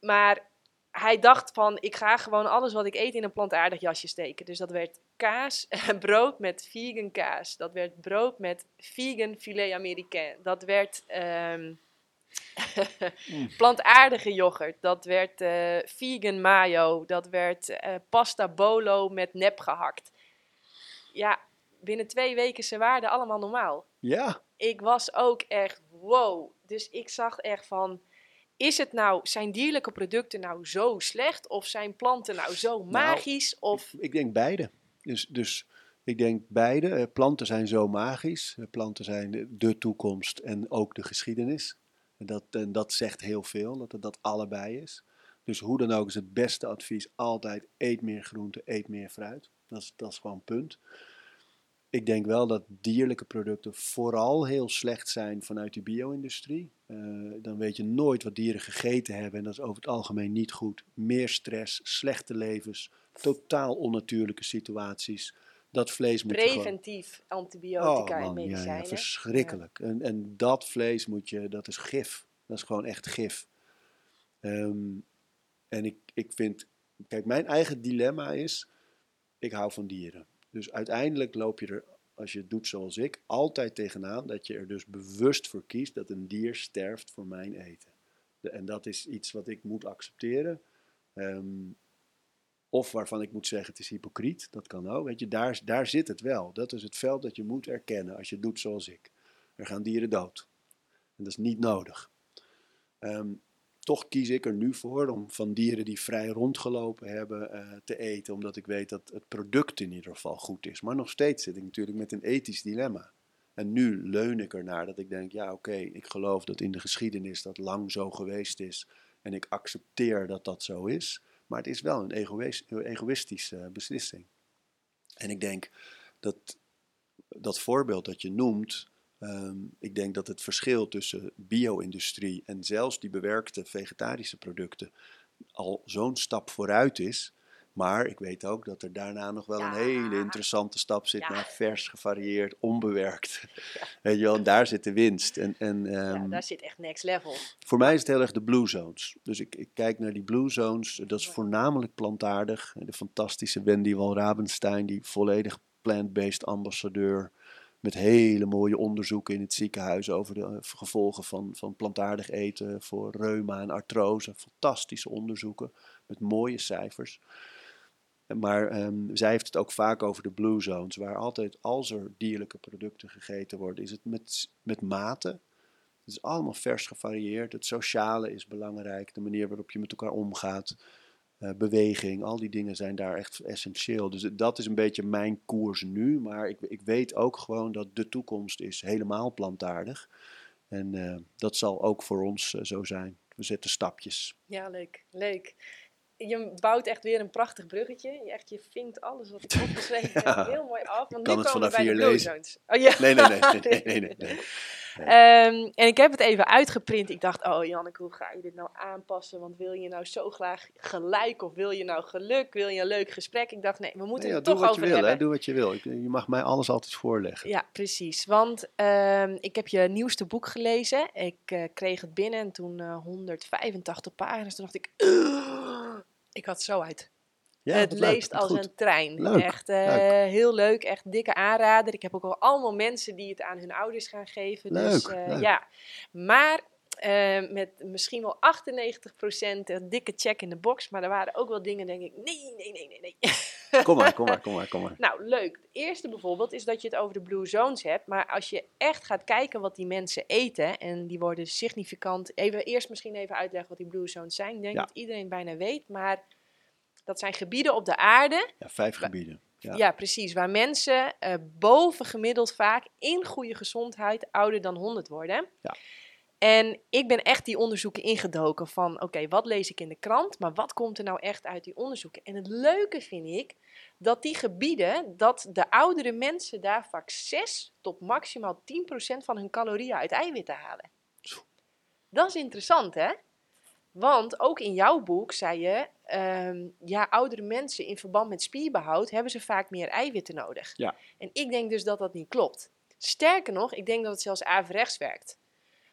maar hij dacht van, ik ga gewoon alles wat ik eet in een plantaardig jasje steken. Dus dat werd kaas, brood met vegan kaas. Dat werd brood met vegan filet américain. Dat werd ehm, plantaardige yoghurt. Dat werd eh, vegan mayo. Dat werd eh, pasta bolo met nep gehakt. Ja, binnen twee weken ze waren allemaal normaal. Ja, Ik was ook echt wow. Dus ik zag echt van, is het nou, zijn dierlijke producten nou zo slecht? Of zijn planten nou zo magisch? Of ik denk beide. Dus, dus ik denk beide. Eh, Planten zijn zo magisch. Planten zijn de toekomst en ook de geschiedenis. Dat, en dat zegt heel veel, dat het dat allebei is. Dus hoe dan ook is het beste advies altijd eet meer groente, eet meer fruit. Dat is, dat is punt. Ik denk wel dat dierlijke producten vooral heel slecht zijn vanuit de bio-industrie. Eh, dan weet je nooit wat dieren gegeten hebben en dat is over het algemeen niet goed. Meer stress, slechte levens, totaal onnatuurlijke situaties. Dat vlees moet gewoon... preventief antibiotica en Oh, man, ja, medicijnen. ja, verschrikkelijk. En, en dat vlees moet je, dat is gif. Dat is gewoon echt gif. Ehm, en ik, ik vind, kijk, mijn eigen dilemma is, ik hou van dieren. Dus uiteindelijk loop je er, als je het doet zoals ik, altijd tegenaan dat je er dus bewust voor kiest dat een dier sterft voor mijn eten. De- en dat is iets wat ik moet accepteren. Ehm, of waarvan ik moet zeggen, het is hypocriet. Dat kan ook. Weet je, daar, daar zit het wel. Dat is het veld dat je moet erkennen als je doet zoals ik. Er gaan dieren dood. En dat is niet nodig. Ehm, toch kies ik er nu voor om van dieren die vrij rondgelopen hebben eh, te eten. Omdat ik weet dat het product in ieder geval goed is. Maar nog steeds zit ik natuurlijk met een ethisch dilemma. En nu leun ik ernaar dat ik denk, ja oké, ik geloof dat in de geschiedenis dat lang zo geweest is. En ik accepteer dat dat zo is. Maar het is wel een egoïs- egoïstische eh, beslissing. En ik denk dat dat voorbeeld dat je noemt, ehm, ik denk dat het verschil tussen bio-industrie en zelfs die bewerkte vegetarische producten al zo'n stap vooruit is. Maar ik weet ook dat er daarna nog wel een hele interessante stap zit Ja. naar vers, gevarieerd, onbewerkt. Weet je wel, en daar zit de winst. En, en, ehm, daar zit echt next level. voor mij is het heel erg de blue zones. Dus ik, ik kijk naar die blue zones. Dat is voornamelijk plantaardig. De fantastische Wendy Wal Rabenstein, die volledig plant-based ambassadeur. Met hele mooie onderzoeken in het ziekenhuis over de eh, gevolgen van, van plantaardig eten voor reuma en artrose. Fantastische onderzoeken met mooie cijfers. Maar ehm, zij heeft het ook vaak over de blue zones, waar altijd als er dierlijke producten gegeten worden, is het met, met mate. Het is allemaal vers gevarieerd. Het sociale is belangrijk. De manier waarop je met elkaar omgaat. eh, beweging. Al die dingen zijn daar echt essentieel. Dus dat is een beetje mijn koers nu. Maar ik, ik weet ook gewoon dat de toekomst is helemaal plantaardig. En eh, dat zal ook voor ons eh, zo zijn. We zetten stapjes. Ja, leuk. Leuk. Je bouwt echt weer een prachtig bruggetje. Je, echt, je vinkt alles wat ik opgeschreven heb heel mooi af. Want kan nu het komen we bij de lezen. Oh, ja. Nee, nee, nee. nee, nee, nee, nee. Ehm, en ik heb het even uitgeprint. Ik dacht, oh Janneke, hoe ga je dit nou aanpassen? Want wil je nou zo graag gelijk of wil je nou geluk? Wil je een leuk gesprek? Ik dacht, nee, we moeten Ja, het doe toch wat je over wil, hè. hebben. Doe wat je wil. Ik- Je mag mij alles altijd voorleggen. Ja, precies. Want ehm, ik heb je nieuwste boek gelezen. Ik eh, kreeg het binnen en toen eh, 185 pagina's. Toen dacht ik, ik had zo uit. Ja, het leest als goed. een trein. Leuk, Echt eh, heel leuk, echt dikke aanrader. Ik heb ook al allemaal mensen die het aan hun ouders gaan geven. dus, Leuk, eh. Ja, maar eh, met misschien wel 98% een dikke check in de box. Maar er waren ook wel dingen, denk ik, nee, nee, nee, nee, nee. Kom maar, kom maar, kom maar, kom maar. Nou, leuk. Het eerste bijvoorbeeld is dat je het over de Blue Zones hebt. Maar als je echt gaat kijken wat die mensen eten, en die worden significant. Even, eerst misschien even uitleggen wat die Blue Zones zijn. Ik denk Ja. dat iedereen bijna weet, maar dat zijn gebieden op de aarde. Ja, vijf gebieden. Ja, Ja. precies. Waar mensen eh boven gemiddeld vaak in goede gezondheid ouder dan 100 worden. Ja. En ik ben echt die onderzoeken ingedoken van, oké, wat lees ik in de krant, maar wat komt er nou echt uit die onderzoeken? En het leuke vind ik dat die gebieden, dat de oudere mensen daar vaak 6 tot maximaal 10% van hun calorieën uit eiwitten halen. Dat is interessant, hè? Want ook in jouw boek zei je, ehm, ja, oudere mensen in verband met spierbehoud hebben ze vaak meer eiwitten nodig. Ja. En ik denk dus dat dat niet klopt. Sterker nog, ik denk dat het zelfs averechts werkt.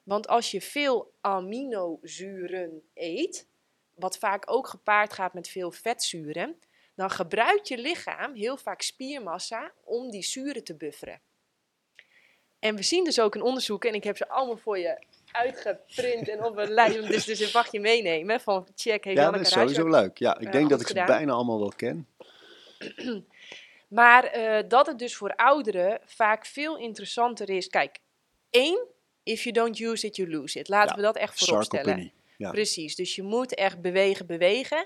Want als je veel aminozuren eet, wat vaak ook gepaard gaat met veel vetzuren, dan gebruikt je lichaam heel vaak spiermassa om die zuren te bufferen. En we zien dus ook in onderzoeken, en ik heb ze allemaal voor je uitgeprint en op een lijn, dus, dus een je meenemen van check, heeft Ja, dat is sowieso leuk. Ja, ik denk dat ik ze bijna allemaal wel ken. Maar eh, dat het dus voor ouderen vaak veel interessanter is. Kijk, één, if you don't use it, you lose it. Laten Ja, we dat echt voorop stellen. Ja. Precies, dus je moet echt bewegen, bewegen.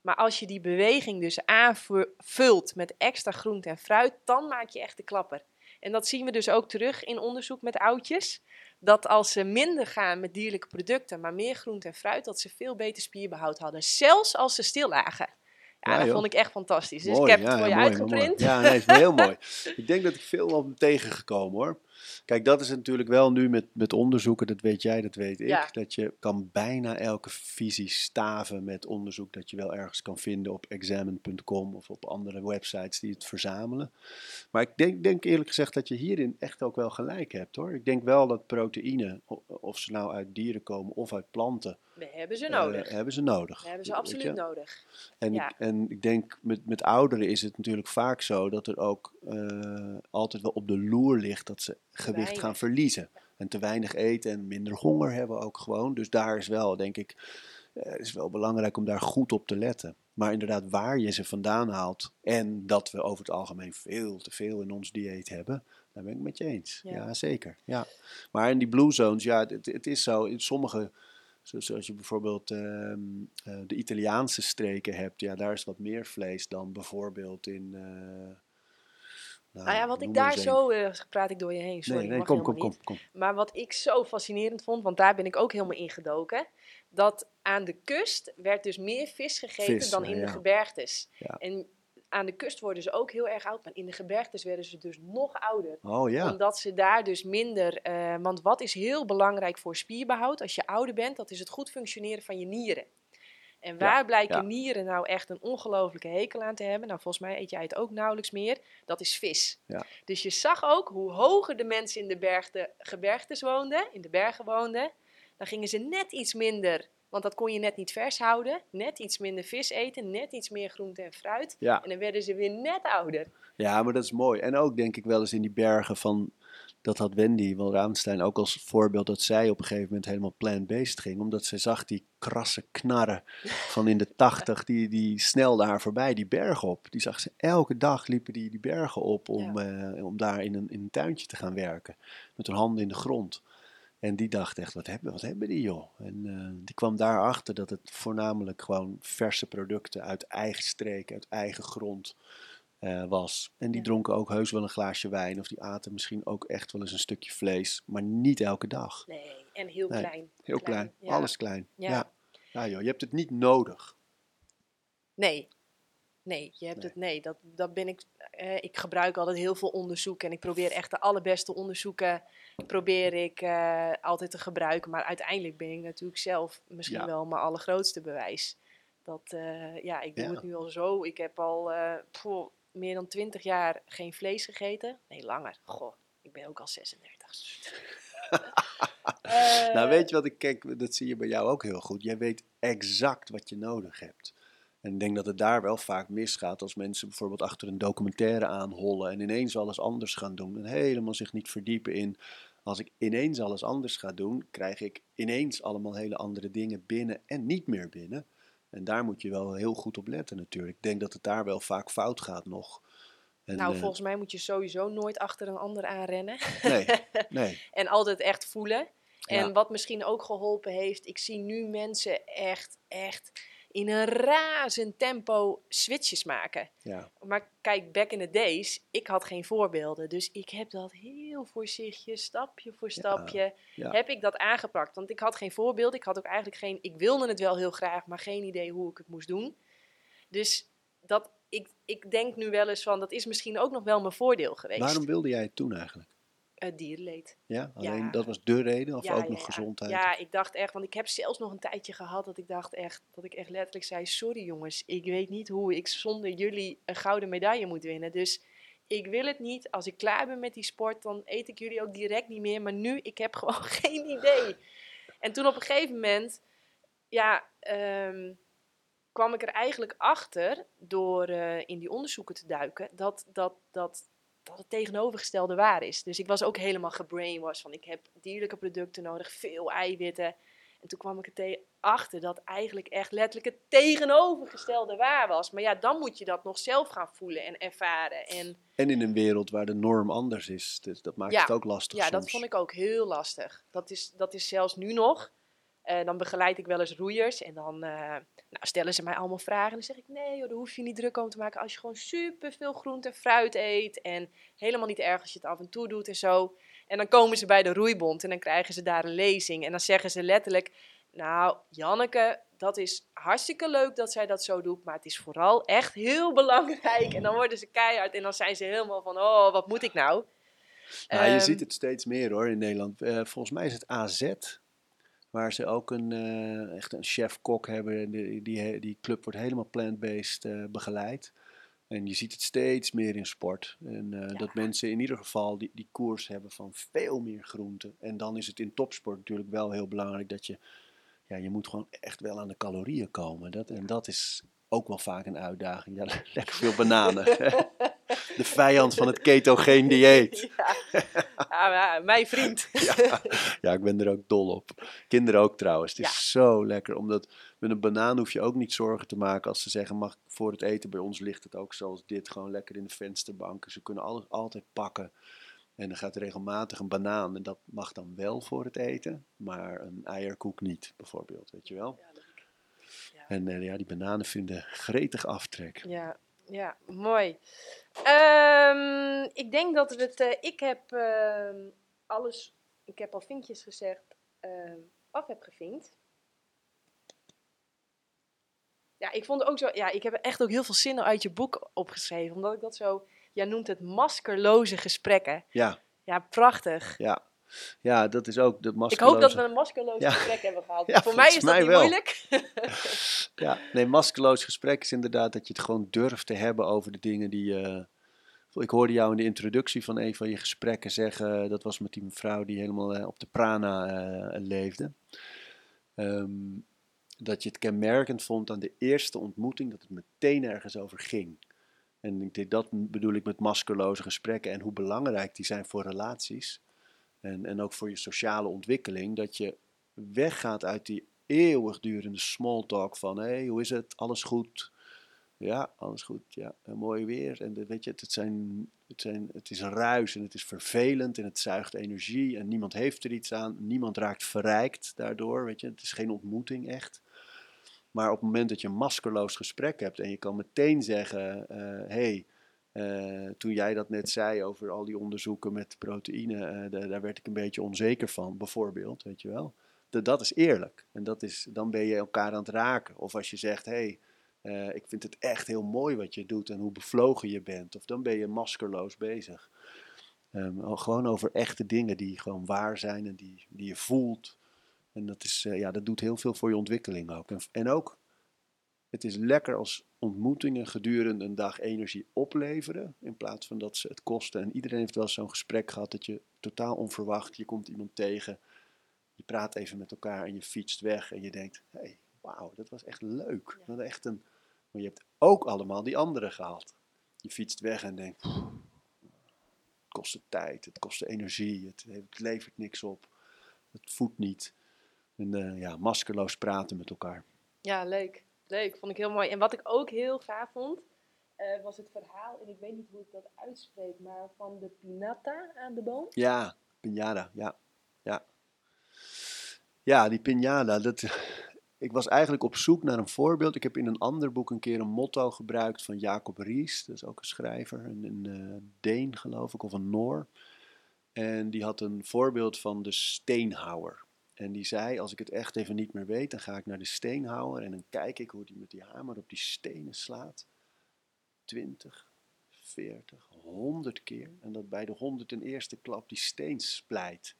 Maar als je die beweging dus aanvult met extra groente en fruit, dan maak je echt de klapper. En dat zien we dus ook terug in onderzoek met oudjes. Dat als ze minder gaan met dierlijke producten, maar meer groente en fruit, dat ze veel beter spierbehoud hadden. Zelfs als ze stil lagen. Ja, Ja, dat joh. vond ik echt fantastisch. Dus Mooi, ik heb het ja, voor je mooi, uitgeprint. mooi. Ja, nee, is heel mooi. Ik denk dat ik veel al ben tegengekomen hoor. Kijk, dat is natuurlijk wel nu met, met onderzoeken, dat weet jij, dat weet ik. Ja. Dat je kan bijna elke visie staven met onderzoek dat je wel ergens kan vinden op examine.com of op andere websites die het verzamelen. Maar ik denk, denk eerlijk gezegd dat je hierin echt ook wel gelijk hebt hoor. Ik denk wel dat proteïne, o- of ze nou uit dieren komen of uit planten, We hebben ze eh, nodig. hebben ze nodig. We hebben ze absoluut nodig. En, Ja. ik, en ik denk met, met ouderen is het natuurlijk vaak zo dat er ook eh, altijd wel op de loer ligt dat ze gewicht gaan verliezen. En te weinig eten en minder honger hebben ook gewoon. Dus daar is wel, denk ik, eh, is wel belangrijk om daar goed op te letten. Maar inderdaad, waar je ze vandaan haalt en dat we over het algemeen veel te veel in ons dieet hebben, daar ben ik met je eens. Ja. Ja, zeker. Ja. Maar in die blue zones, ja, het, het is zo, in sommige Zoals je bijvoorbeeld ehm, eh, de Italiaanse streken hebt, ja, daar is wat meer vlees dan bijvoorbeeld in. eh, nou, Nou ja, wat ik daar zo, eh, praat ik door je heen, sorry, Nee, nee, kom, kom, kom. Maar wat ik zo fascinerend vond, want daar ben ik ook helemaal in gedoken, dat aan de kust werd dus meer vis gegeten Vis, dan ja, in de gebergtes. Ja. En aan de kust worden ze ook heel erg oud, maar in de gebergtes werden ze dus nog ouder. Oh ja, Omdat ze daar dus minder. eh, want wat is heel belangrijk voor spierbehoud als je ouder bent? Dat is het goed functioneren van je nieren. En waar blijken ja. nieren nou echt een ongelofelijke hekel aan te hebben? Nou, volgens mij eet jij het ook nauwelijks meer. Dat is vis. Ja. Dus je zag ook hoe hoger de mensen in de bergte, gebergtes woonden, in de bergen woonden, dan gingen ze net iets minder, want dat kon je net niet vers houden, net iets minder vis eten, net iets meer groente en fruit. ja. En dan werden ze weer net ouder. ja, maar dat is mooi. En ook denk ik wel eens in die bergen van, dat had Wendy wel Raamstein ook als voorbeeld, dat zij op een gegeven moment helemaal plant-based ging, omdat zij zag die krasse knarren van in de tachtig, die, die snelden haar voorbij, die bergen op. Die zag ze elke dag liepen die, die bergen op om, eh, om daar in een, in een tuintje te gaan werken, met hun handen in de grond. En die dacht echt, wat hebben, wat hebben die joh? En eh, die kwam daarachter dat het voornamelijk gewoon verse producten uit eigen streek, uit eigen grond eh, was. En die Ja. dronken ook heus wel een glaasje wijn of die aten misschien ook echt wel eens een stukje vlees, maar niet elke dag. Nee, en heel Nee, klein. Heel klein, ja. alles klein. Ja. Ja. Ja. joh, je hebt het niet nodig. Nee. Nee, je hebt Nee. het. Nee, dat, dat ben ik. eh, ik gebruik altijd heel veel onderzoeken en ik probeer echt de allerbeste onderzoeken probeer ik eh, altijd te gebruiken. Maar uiteindelijk ben ik natuurlijk zelf misschien Ja. wel mijn allergrootste bewijs. Dat eh, ja, ik doe Ja. het nu al zo. Ik heb al poeh, meer dan twintig jaar geen vlees gegeten. Nee, langer. Goh, ik ben ook al 36. Eh, nou, weet je wat ik kijk, dat zie je bij jou ook heel goed. Jij weet exact wat je nodig hebt. En ik denk dat het daar wel vaak misgaat als mensen bijvoorbeeld achter een documentaire aanhollen en ineens alles anders gaan doen en helemaal zich niet verdiepen in. Als ik ineens alles anders ga doen, krijg ik ineens allemaal hele andere dingen binnen en niet meer binnen. En daar moet je wel heel goed op letten natuurlijk. Ik denk dat het daar wel vaak fout gaat nog. En, nou, eh, volgens mij moet je sowieso nooit achter een ander aanrennen. Nee, nee. En altijd echt voelen. En Ja. wat misschien ook geholpen heeft, ik zie nu mensen echt, echt in een razend tempo switches maken. Ja. Maar kijk, back in the days, ik had geen voorbeelden. Dus ik heb dat heel voorzichtig, stapje voor stapje, ja. heb ik dat aangepakt. Want ik had geen voorbeeld, ik had ook eigenlijk geen, ik wilde het wel heel graag, maar geen idee hoe ik het moest doen. Dus dat, ik, ik denk nu wel eens van, dat is misschien ook nog wel mijn voordeel geweest. Waarom wilde jij het toen eigenlijk? Het dierenleed. Ja, alleen Ja. dat was de reden of Ja, ook ja, nog gezondheid? Ja, ik dacht echt, want ik heb zelfs nog een tijdje gehad dat ik dacht echt, dat ik echt letterlijk zei, sorry jongens, ik weet niet hoe ik zonder jullie een gouden medaille moet winnen. Dus ik wil het niet. Als ik klaar ben met die sport, dan eet ik jullie ook direct niet meer. Maar nu, ik heb gewoon geen idee. En toen op een gegeven moment, ja, ehm, kwam ik er eigenlijk achter, door eh, in die onderzoeken te duiken, dat, dat, dat, dat het tegenovergestelde waar is. Dus ik was ook helemaal gebrainwashed van ik heb dierlijke producten nodig, veel eiwitten. En toen kwam ik er te- achter dat eigenlijk echt letterlijk het tegenovergestelde waar was. Maar ja, dan moet je dat nog zelf gaan voelen en ervaren. En En in een wereld waar de norm anders is. Dus dat maakt Ja. het ook lastig ja, soms. dat vond ik ook heel lastig. Dat is, dat is zelfs nu nog. Eh, dan begeleid ik wel eens roeiers en dan eh, nou, stellen ze mij allemaal vragen. En dan zeg ik, nee joh, daar hoef je niet druk over te maken als je gewoon super veel groente en fruit eet. En helemaal niet erg als je het af en toe doet en zo. En dan komen ze bij de roeibond en dan krijgen ze daar een lezing. En dan zeggen ze letterlijk, nou Janneke, dat is hartstikke leuk dat zij dat zo doet. Maar het is vooral echt heel belangrijk. En dan worden ze keihard en dan zijn ze helemaal van, oh, wat moet ik nou? Ja, je Ehm, ziet het steeds meer hoor in Nederland. Eh, volgens mij is het AZ, waar ze ook een, eh, echt een chef-kok hebben. Die, die, die club wordt helemaal plant-based eh, begeleid. En je ziet het steeds meer in sport. En eh, dat mensen in ieder geval die, die koers hebben van veel meer groenten. En dan is het in topsport natuurlijk wel heel belangrijk dat je... Ja, je moet gewoon echt wel aan de calorieën komen. Dat, en dat is ook wel vaak een uitdaging. Ja, lekker veel bananen. de vijand van het ketogeen dieet. Ja, ja, mijn vriend. Ja, ja, ik ben er ook dol op. Kinderen ook trouwens. Het is Ja. zo lekker. Omdat met een banaan hoef je ook niet zorgen te maken als ze zeggen: mag ik voor het eten bij ons ligt het ook zoals dit. Gewoon lekker in de vensterbank. Ze kunnen alles altijd pakken. En er gaat regelmatig een banaan. En dat mag dan wel voor het eten. Maar een eierkoek niet, bijvoorbeeld. Weet je wel? En eh, ja, die bananen vinden gretig aftrek. Ja, ja mooi. Ehm, ik denk dat we het. eh, ik heb ehm, alles. Ik heb al vinkjes gezegd. ehm, af heb gevinkt. Ja, ik vond ook zo. Ja, ik heb echt ook heel veel zinnen uit je boek opgeschreven. Omdat ik dat zo. Jij noemt het maskerloze gesprekken. Ja, Ja, prachtig. ja. Ja, dat is ook de Ik maskerloze... hoop dat we een maskerloos Ja. gesprek hebben gehad. Ja, Voor mij is dat mij niet wel. moeilijk. Ja, nee, maskeloos gesprek is inderdaad dat je het gewoon durft te hebben over de dingen die je... Ik hoorde jou in de introductie van een van je gesprekken zeggen, dat was met die mevrouw die helemaal eh, op de prana eh, leefde. Ehm, dat je het kenmerkend vond aan de eerste ontmoeting dat het meteen ergens over ging. En ik denk, dat bedoel ik met maskerloze gesprekken en hoe belangrijk die zijn voor relaties. En, en ook voor je sociale ontwikkeling. Dat je weggaat uit die eeuwigdurende small talk van hé, hey, hoe is het? Alles goed? Ja, alles goed. Ja, mooi weer. En weet je, het, het, zijn, het, zijn, het is ruis en het is vervelend en het zuigt energie en niemand heeft er iets aan. Niemand raakt verrijkt daardoor, weet je. Het is geen ontmoeting echt. Maar op het moment dat je een maskerloos gesprek hebt en je kan meteen zeggen, hé, hey, eh, toen jij dat net zei over al die onderzoeken met proteïne, eh, da- daar werd ik een beetje onzeker van, bijvoorbeeld, weet je wel. Dat, is eerlijk. En dat is, dan ben je elkaar aan het raken. Of als je zegt, hey, eh, ik vind het echt heel mooi wat je doet en hoe bevlogen je bent. Of dan ben je maskerloos bezig. Ehm, gewoon over echte dingen die gewoon waar zijn en die, die je voelt. En dat, is, ja, dat doet heel veel voor je ontwikkeling ook. En, en ook, het is lekker als ontmoetingen gedurende een dag energie opleveren. In plaats van dat ze het kosten. En iedereen heeft wel zo'n gesprek gehad dat je totaal onverwacht, je komt iemand tegen. Je praat even met elkaar en je fietst weg. En je denkt, hé, hey, wauw, dat was echt leuk. Dat echt een... Maar je hebt ook allemaal die anderen gehad. Je fietst weg en denkt, "Pff, het kostte tijd, het kostte energie, het, het levert niks op, het voedt niet. En eh, ja, maskerloos praten met elkaar. Ja, leuk. Leuk, vond ik heel mooi. En wat ik ook heel gaaf vond, eh, was het verhaal, en ik weet niet hoe ik dat uitspreek, maar van de pinata aan de boom. Ja, piñata, ja. Ja, ja die piñata, dat, ik was eigenlijk op zoek naar een voorbeeld. Ik heb in een ander boek een keer een motto gebruikt van Jacob Ries. Dat is ook een schrijver, een, een eh, Deen geloof ik, of een Noor. En die had een voorbeeld van de steenhouwer. En die zei, als ik het echt even niet meer weet, dan ga ik naar de steenhouwer en dan kijk ik hoe die met die hamer op die stenen slaat. 20, 40, 100 keer. En dat bij de 101ste klap die steen splijt.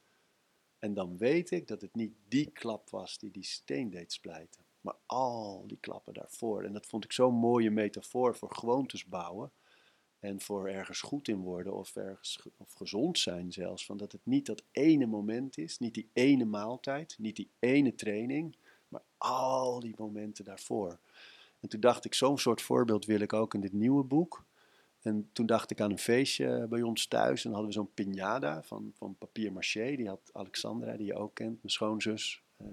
En dan weet ik dat het niet die klap was die die steen deed splijten. Maar al die klappen daarvoor. En dat vond ik zo'n mooie metafoor voor gewoontes bouwen. En voor ergens goed in worden of ergens ge- of gezond zijn zelfs. Van dat het niet dat ene moment is, niet die ene maaltijd, niet die ene training, maar al die momenten daarvoor. En toen dacht ik, zo'n soort voorbeeld wil ik ook in dit nieuwe boek. En toen dacht ik aan een feestje bij ons thuis. En hadden we zo'n piñata van, van papier maché. Die had Alexandra, die je ook kent, mijn schoonzus, eh,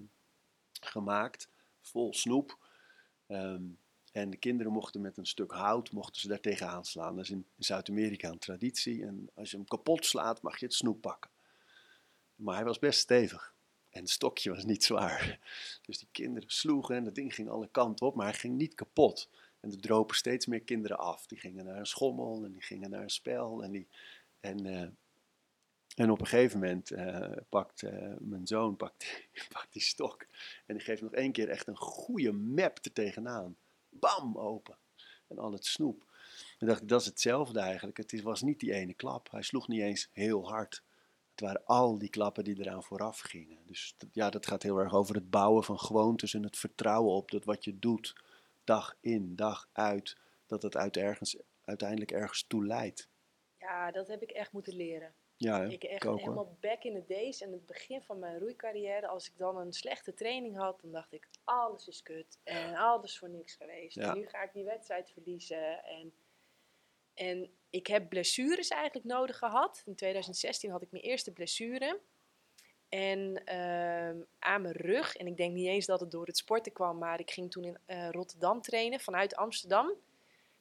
gemaakt. Vol snoep. Ehm, en de kinderen mochten met een stuk hout mochten ze daar tegenaan slaan. Dat is in, Zuid-Amerika een traditie. En als je hem kapot slaat, mag je het snoep pakken. Maar hij was best stevig. En het stokje was niet zwaar. Dus die kinderen sloegen en dat ding ging alle kanten op, maar hij ging niet kapot. En er dropen steeds meer kinderen af. Die gingen naar een schommel en die gingen naar een spel. En, die, en, eh, en op een gegeven moment uh, pakt uh, mijn zoon pakt, pakt die stok. En die geeft nog één keer echt een goede map er tegenaan. Bam, open. En al het snoep. En dacht ik, dat is hetzelfde eigenlijk. Het was niet die ene klap. Hij sloeg niet eens heel hard. Het waren al die klappen die eraan vooraf gingen. Dus ja, dat gaat heel erg over het bouwen van gewoontes en het vertrouwen op dat wat je doet, dag in, dag uit, dat het uit ergens, uiteindelijk ergens toe leidt. Ja, dat heb ik echt moeten leren. Ja, ik echt helemaal back in the days. En het begin van mijn roeicarrière, als ik dan een slechte training had, dan dacht ik, alles is kut en alles voor niks geweest. Ja. En nu ga ik die wedstrijd verliezen. En, en ik heb blessures eigenlijk nodig gehad. In 2016 had ik mijn eerste blessure. En ehm, aan mijn rug, en ik denk niet eens dat het door het sporten kwam, maar ik ging toen in eh, Rotterdam trainen vanuit Amsterdam.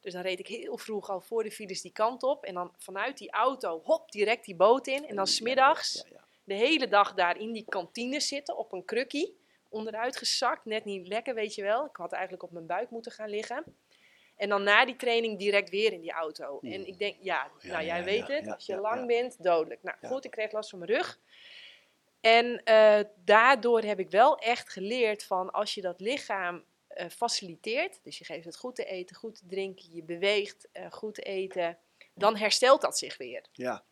Dus dan reed ik heel vroeg al voor de files die kant op. En dan vanuit die auto, hop, direct die boot in. En dan smiddags Ja, ja, de hele dag daar in die kantine zitten op een krukkie. Onderuit gezakt, net niet lekker, weet je wel. Ik had eigenlijk op mijn buik moeten gaan liggen. En dan na die training direct weer in die auto. En ik denk, ja, nou jij weet het, als je lang bent, dodelijk. Nou goed, ik kreeg last van mijn rug. En eh, daardoor heb ik wel echt geleerd van als je dat lichaam faciliteert, dus je geeft het goed te eten, goed te drinken, je beweegt, eh, goed te eten, dan herstelt dat zich weer. ja.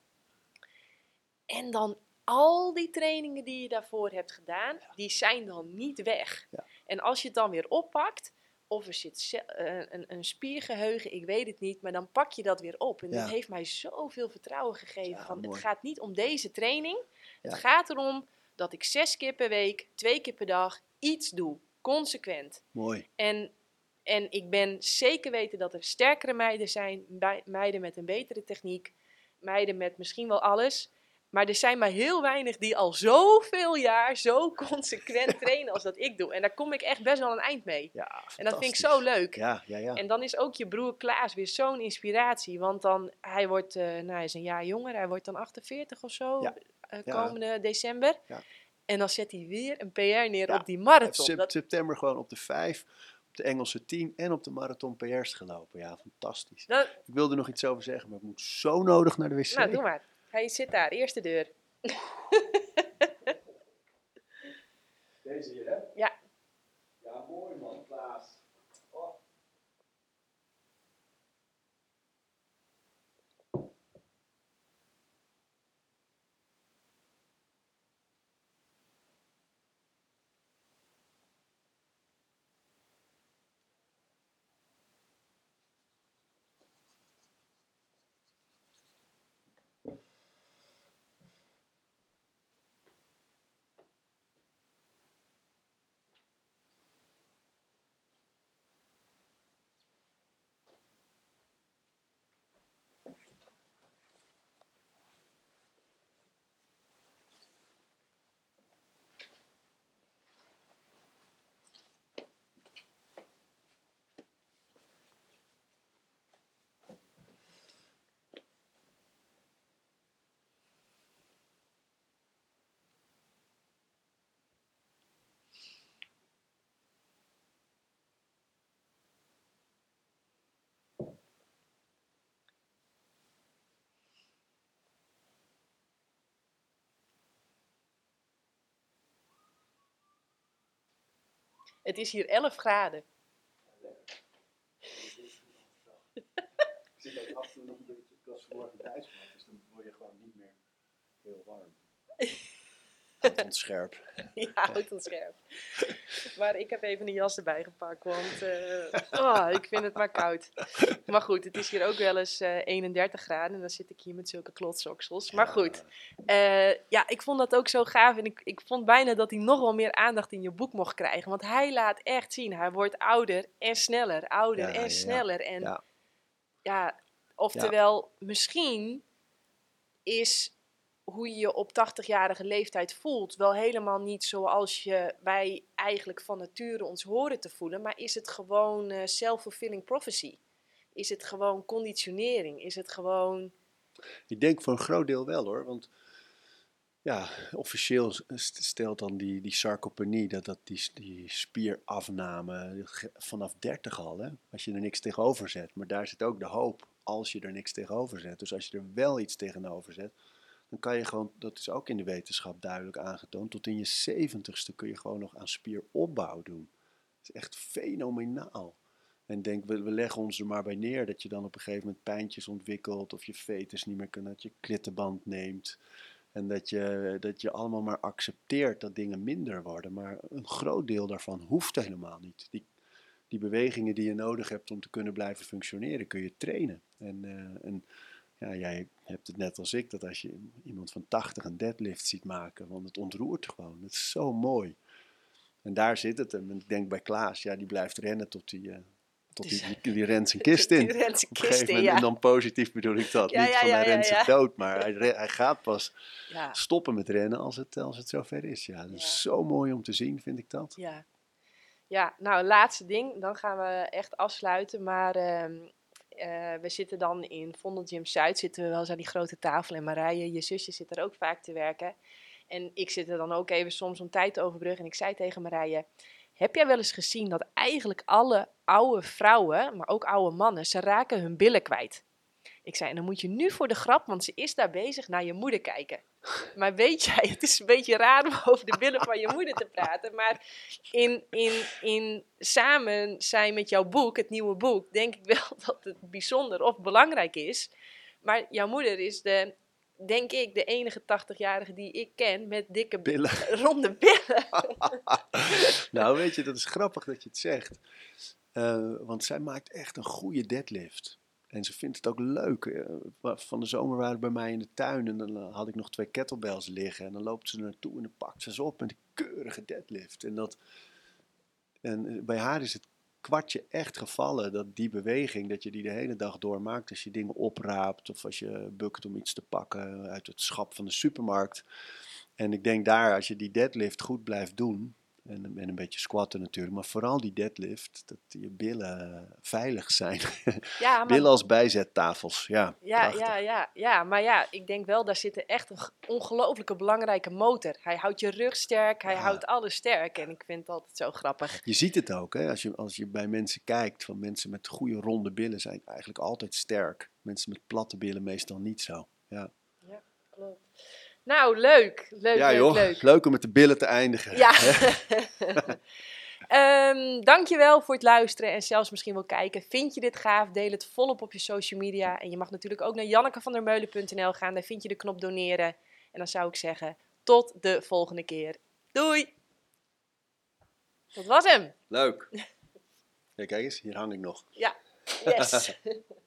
En dan al die trainingen die je daarvoor hebt gedaan, die zijn dan niet weg. Ja. En als je het dan weer oppakt, of er zit eh, een, een spiergeheugen, ik weet het niet, maar dan pak je dat weer op. En Ja. dat heeft mij zoveel vertrouwen gegeven. Ja, van, het gaat niet om deze training. Het gaat erom dat ik zes keer per week, twee keer per dag iets doe. Consequent. Mooi. En, en ik ben zeker weten dat er sterkere meiden zijn, meiden met een betere techniek, meiden met misschien wel alles. Maar er zijn maar heel weinig die al zoveel jaar zo consequent trainen als dat ik doe. En daar kom ik echt best wel een eind mee. Ja, En dat vind ik zo leuk. Ja, ja, ja. En dan is ook je broer Klaas weer zo'n inspiratie. Want dan, hij wordt, eh, nou hij is een jaar jonger, hij wordt dan 48 of zo, Ja. eh, Ja. komende december. Ja. En dan zet hij weer een PR neer Ja. op die marathon. sep- Dat, september gewoon op de 5, op de Engelse 10 en op de marathon PR's gelopen. Ja, fantastisch. dat, Ik wilde er nog iets over zeggen, maar ik moet zo nodig naar de wc. nou, doe maar. Hij zit daar, eerste deur. Deze hier, hè? Ja. Ja, mooi man, Het is hier 11 graden. Ik zit ook af en toe nog een beetje, ik was vanmorgen thuis dus dan word je gewoon niet meer heel warm. Houd ons scherp. Ja, houd ons scherp. Maar ik heb even een jas erbij gepakt, want eh, oh, ik vind het maar koud. Maar goed, het is hier ook wel eens eh 31 graden en dan zit ik hier met zulke klotsoksels. Maar goed, eh, ja, ik vond dat ook zo gaaf en ik, ik vond bijna dat hij nog wel meer aandacht in je boek mocht krijgen. Want hij laat echt zien, hij wordt ouder en sneller, ouder ja, en ja. sneller. En Ja. ja, oftewel, misschien is hoe je je op 80-jarige leeftijd voelt wel helemaal niet zoals je, wij eigenlijk van nature ons horen te voelen, maar is het gewoon eh, self-fulfilling prophecy? Is het gewoon conditionering? Is het gewoon. Ik denk voor een groot deel wel hoor. Want ja, officieel stelt dan die, die sarcopenie, dat, dat die, die spierafname vanaf 30 al, hè, als je er niks tegenover zet. Maar daar zit ook de hoop als je er niks tegenover zet. Dus als je er wel iets tegenover zet, dan kan je gewoon, dat is ook in de wetenschap duidelijk aangetoond, tot in je 70ste kun je gewoon nog aan spieropbouw doen. Dat is echt fenomenaal. En denk, we, leggen ons er maar bij neer dat je dan op een gegeven moment pijntjes ontwikkelt of je fetus niet meer kunt, dat je klittenband neemt. En dat je, dat je allemaal maar accepteert dat dingen minder worden. Maar een groot deel daarvan hoeft helemaal niet. Die, die bewegingen die je nodig hebt om te kunnen blijven functioneren, kun je trainen. En, eh, ja, jij hebt het net als ik, dat als je iemand van 80 een deadlift ziet maken, want het ontroert gewoon. Het is zo mooi. En daar zit het. En ik denk bij Klaas, ja, die blijft rennen tot die, eh, tot die, die, die rent zijn kist in. Die rent zijn kist in, moment, ja. En dan positief bedoel ik dat. Ja, Niet ja, van hij rent zich dood, maar hij, hij gaat pas Ja, stoppen met rennen als het, als het zover is. Ja, dat is zo mooi om te zien, vind ik dat. ja. Ja, nou, laatste ding. Dan gaan we echt afsluiten. Maar ehm, eh, we zitten dan in Vondel Gym Zuid. Zitten we wel eens aan die grote tafel. En Marije, je zusje, zit er ook vaak te werken. En ik zit er dan ook even soms om tijd te overbruggen. En ik zei tegen Marije... Heb jij wel eens gezien dat eigenlijk alle oude vrouwen, maar ook oude mannen, ze raken hun billen kwijt? Ik zei, en dan moet je nu voor de grap, want ze is daar bezig, naar je moeder kijken. Maar weet jij, het is een beetje raar om over de billen van je moeder te praten. Maar in, in, in samen zijn met jouw boek, het nieuwe boek, denk ik wel dat het bijzonder of belangrijk is. Maar jouw moeder is de, denk ik, de enige 80-jarige die ik ken met dikke Billen. ronde billen. nou, weet je, dat is grappig dat je het zegt. Eh, want zij maakt echt een goede deadlift. En ze vindt het ook leuk. Eh, van de zomer waren we bij mij in de tuin en dan eh, had ik nog twee kettlebells liggen. En dan loopt ze naartoe en dan pakt ze ze op met een keurige deadlift. En, dat, en eh, bij haar is het kwartje echt gevallen dat die beweging, dat je die de hele dag door maakt. Als je dingen opraapt of als je bukt om iets te pakken uit het schap van de supermarkt. En ik denk daar, als je die deadlift goed blijft doen, en, en een beetje squatten natuurlijk, maar vooral die deadlift, dat je billen veilig zijn. Ja, maar billen als bijzettafels, ja. Ja, prachtig. ja, ja, ja, maar ja, ik denk wel, daar zit echt een ongelofelijke belangrijke motor. Hij houdt je rug sterk, hij Ja. houdt alles sterk. En ik vind het altijd zo grappig. Je ziet het ook, hè? Als, je, als je bij mensen kijkt, van mensen met goede ronde billen zijn eigenlijk altijd sterk. Mensen met platte billen meestal niet zo. Ja, Klopt. Nou, leuk. Leuk, ja leuk, joh, leuk. leuk om met de billen te eindigen. Ja. Ehm dankjewel voor het luisteren en zelfs misschien wel kijken. Vind je dit gaaf? Deel het volop op je social media. En je mag natuurlijk ook naar jannekevandermeulen.nl gaan. Daar vind je de knop doneren. En dan zou ik zeggen, tot de volgende keer. Doei! Dat was hem. Leuk. Ja, kijk eens, hier hang ik nog. Ja, yes.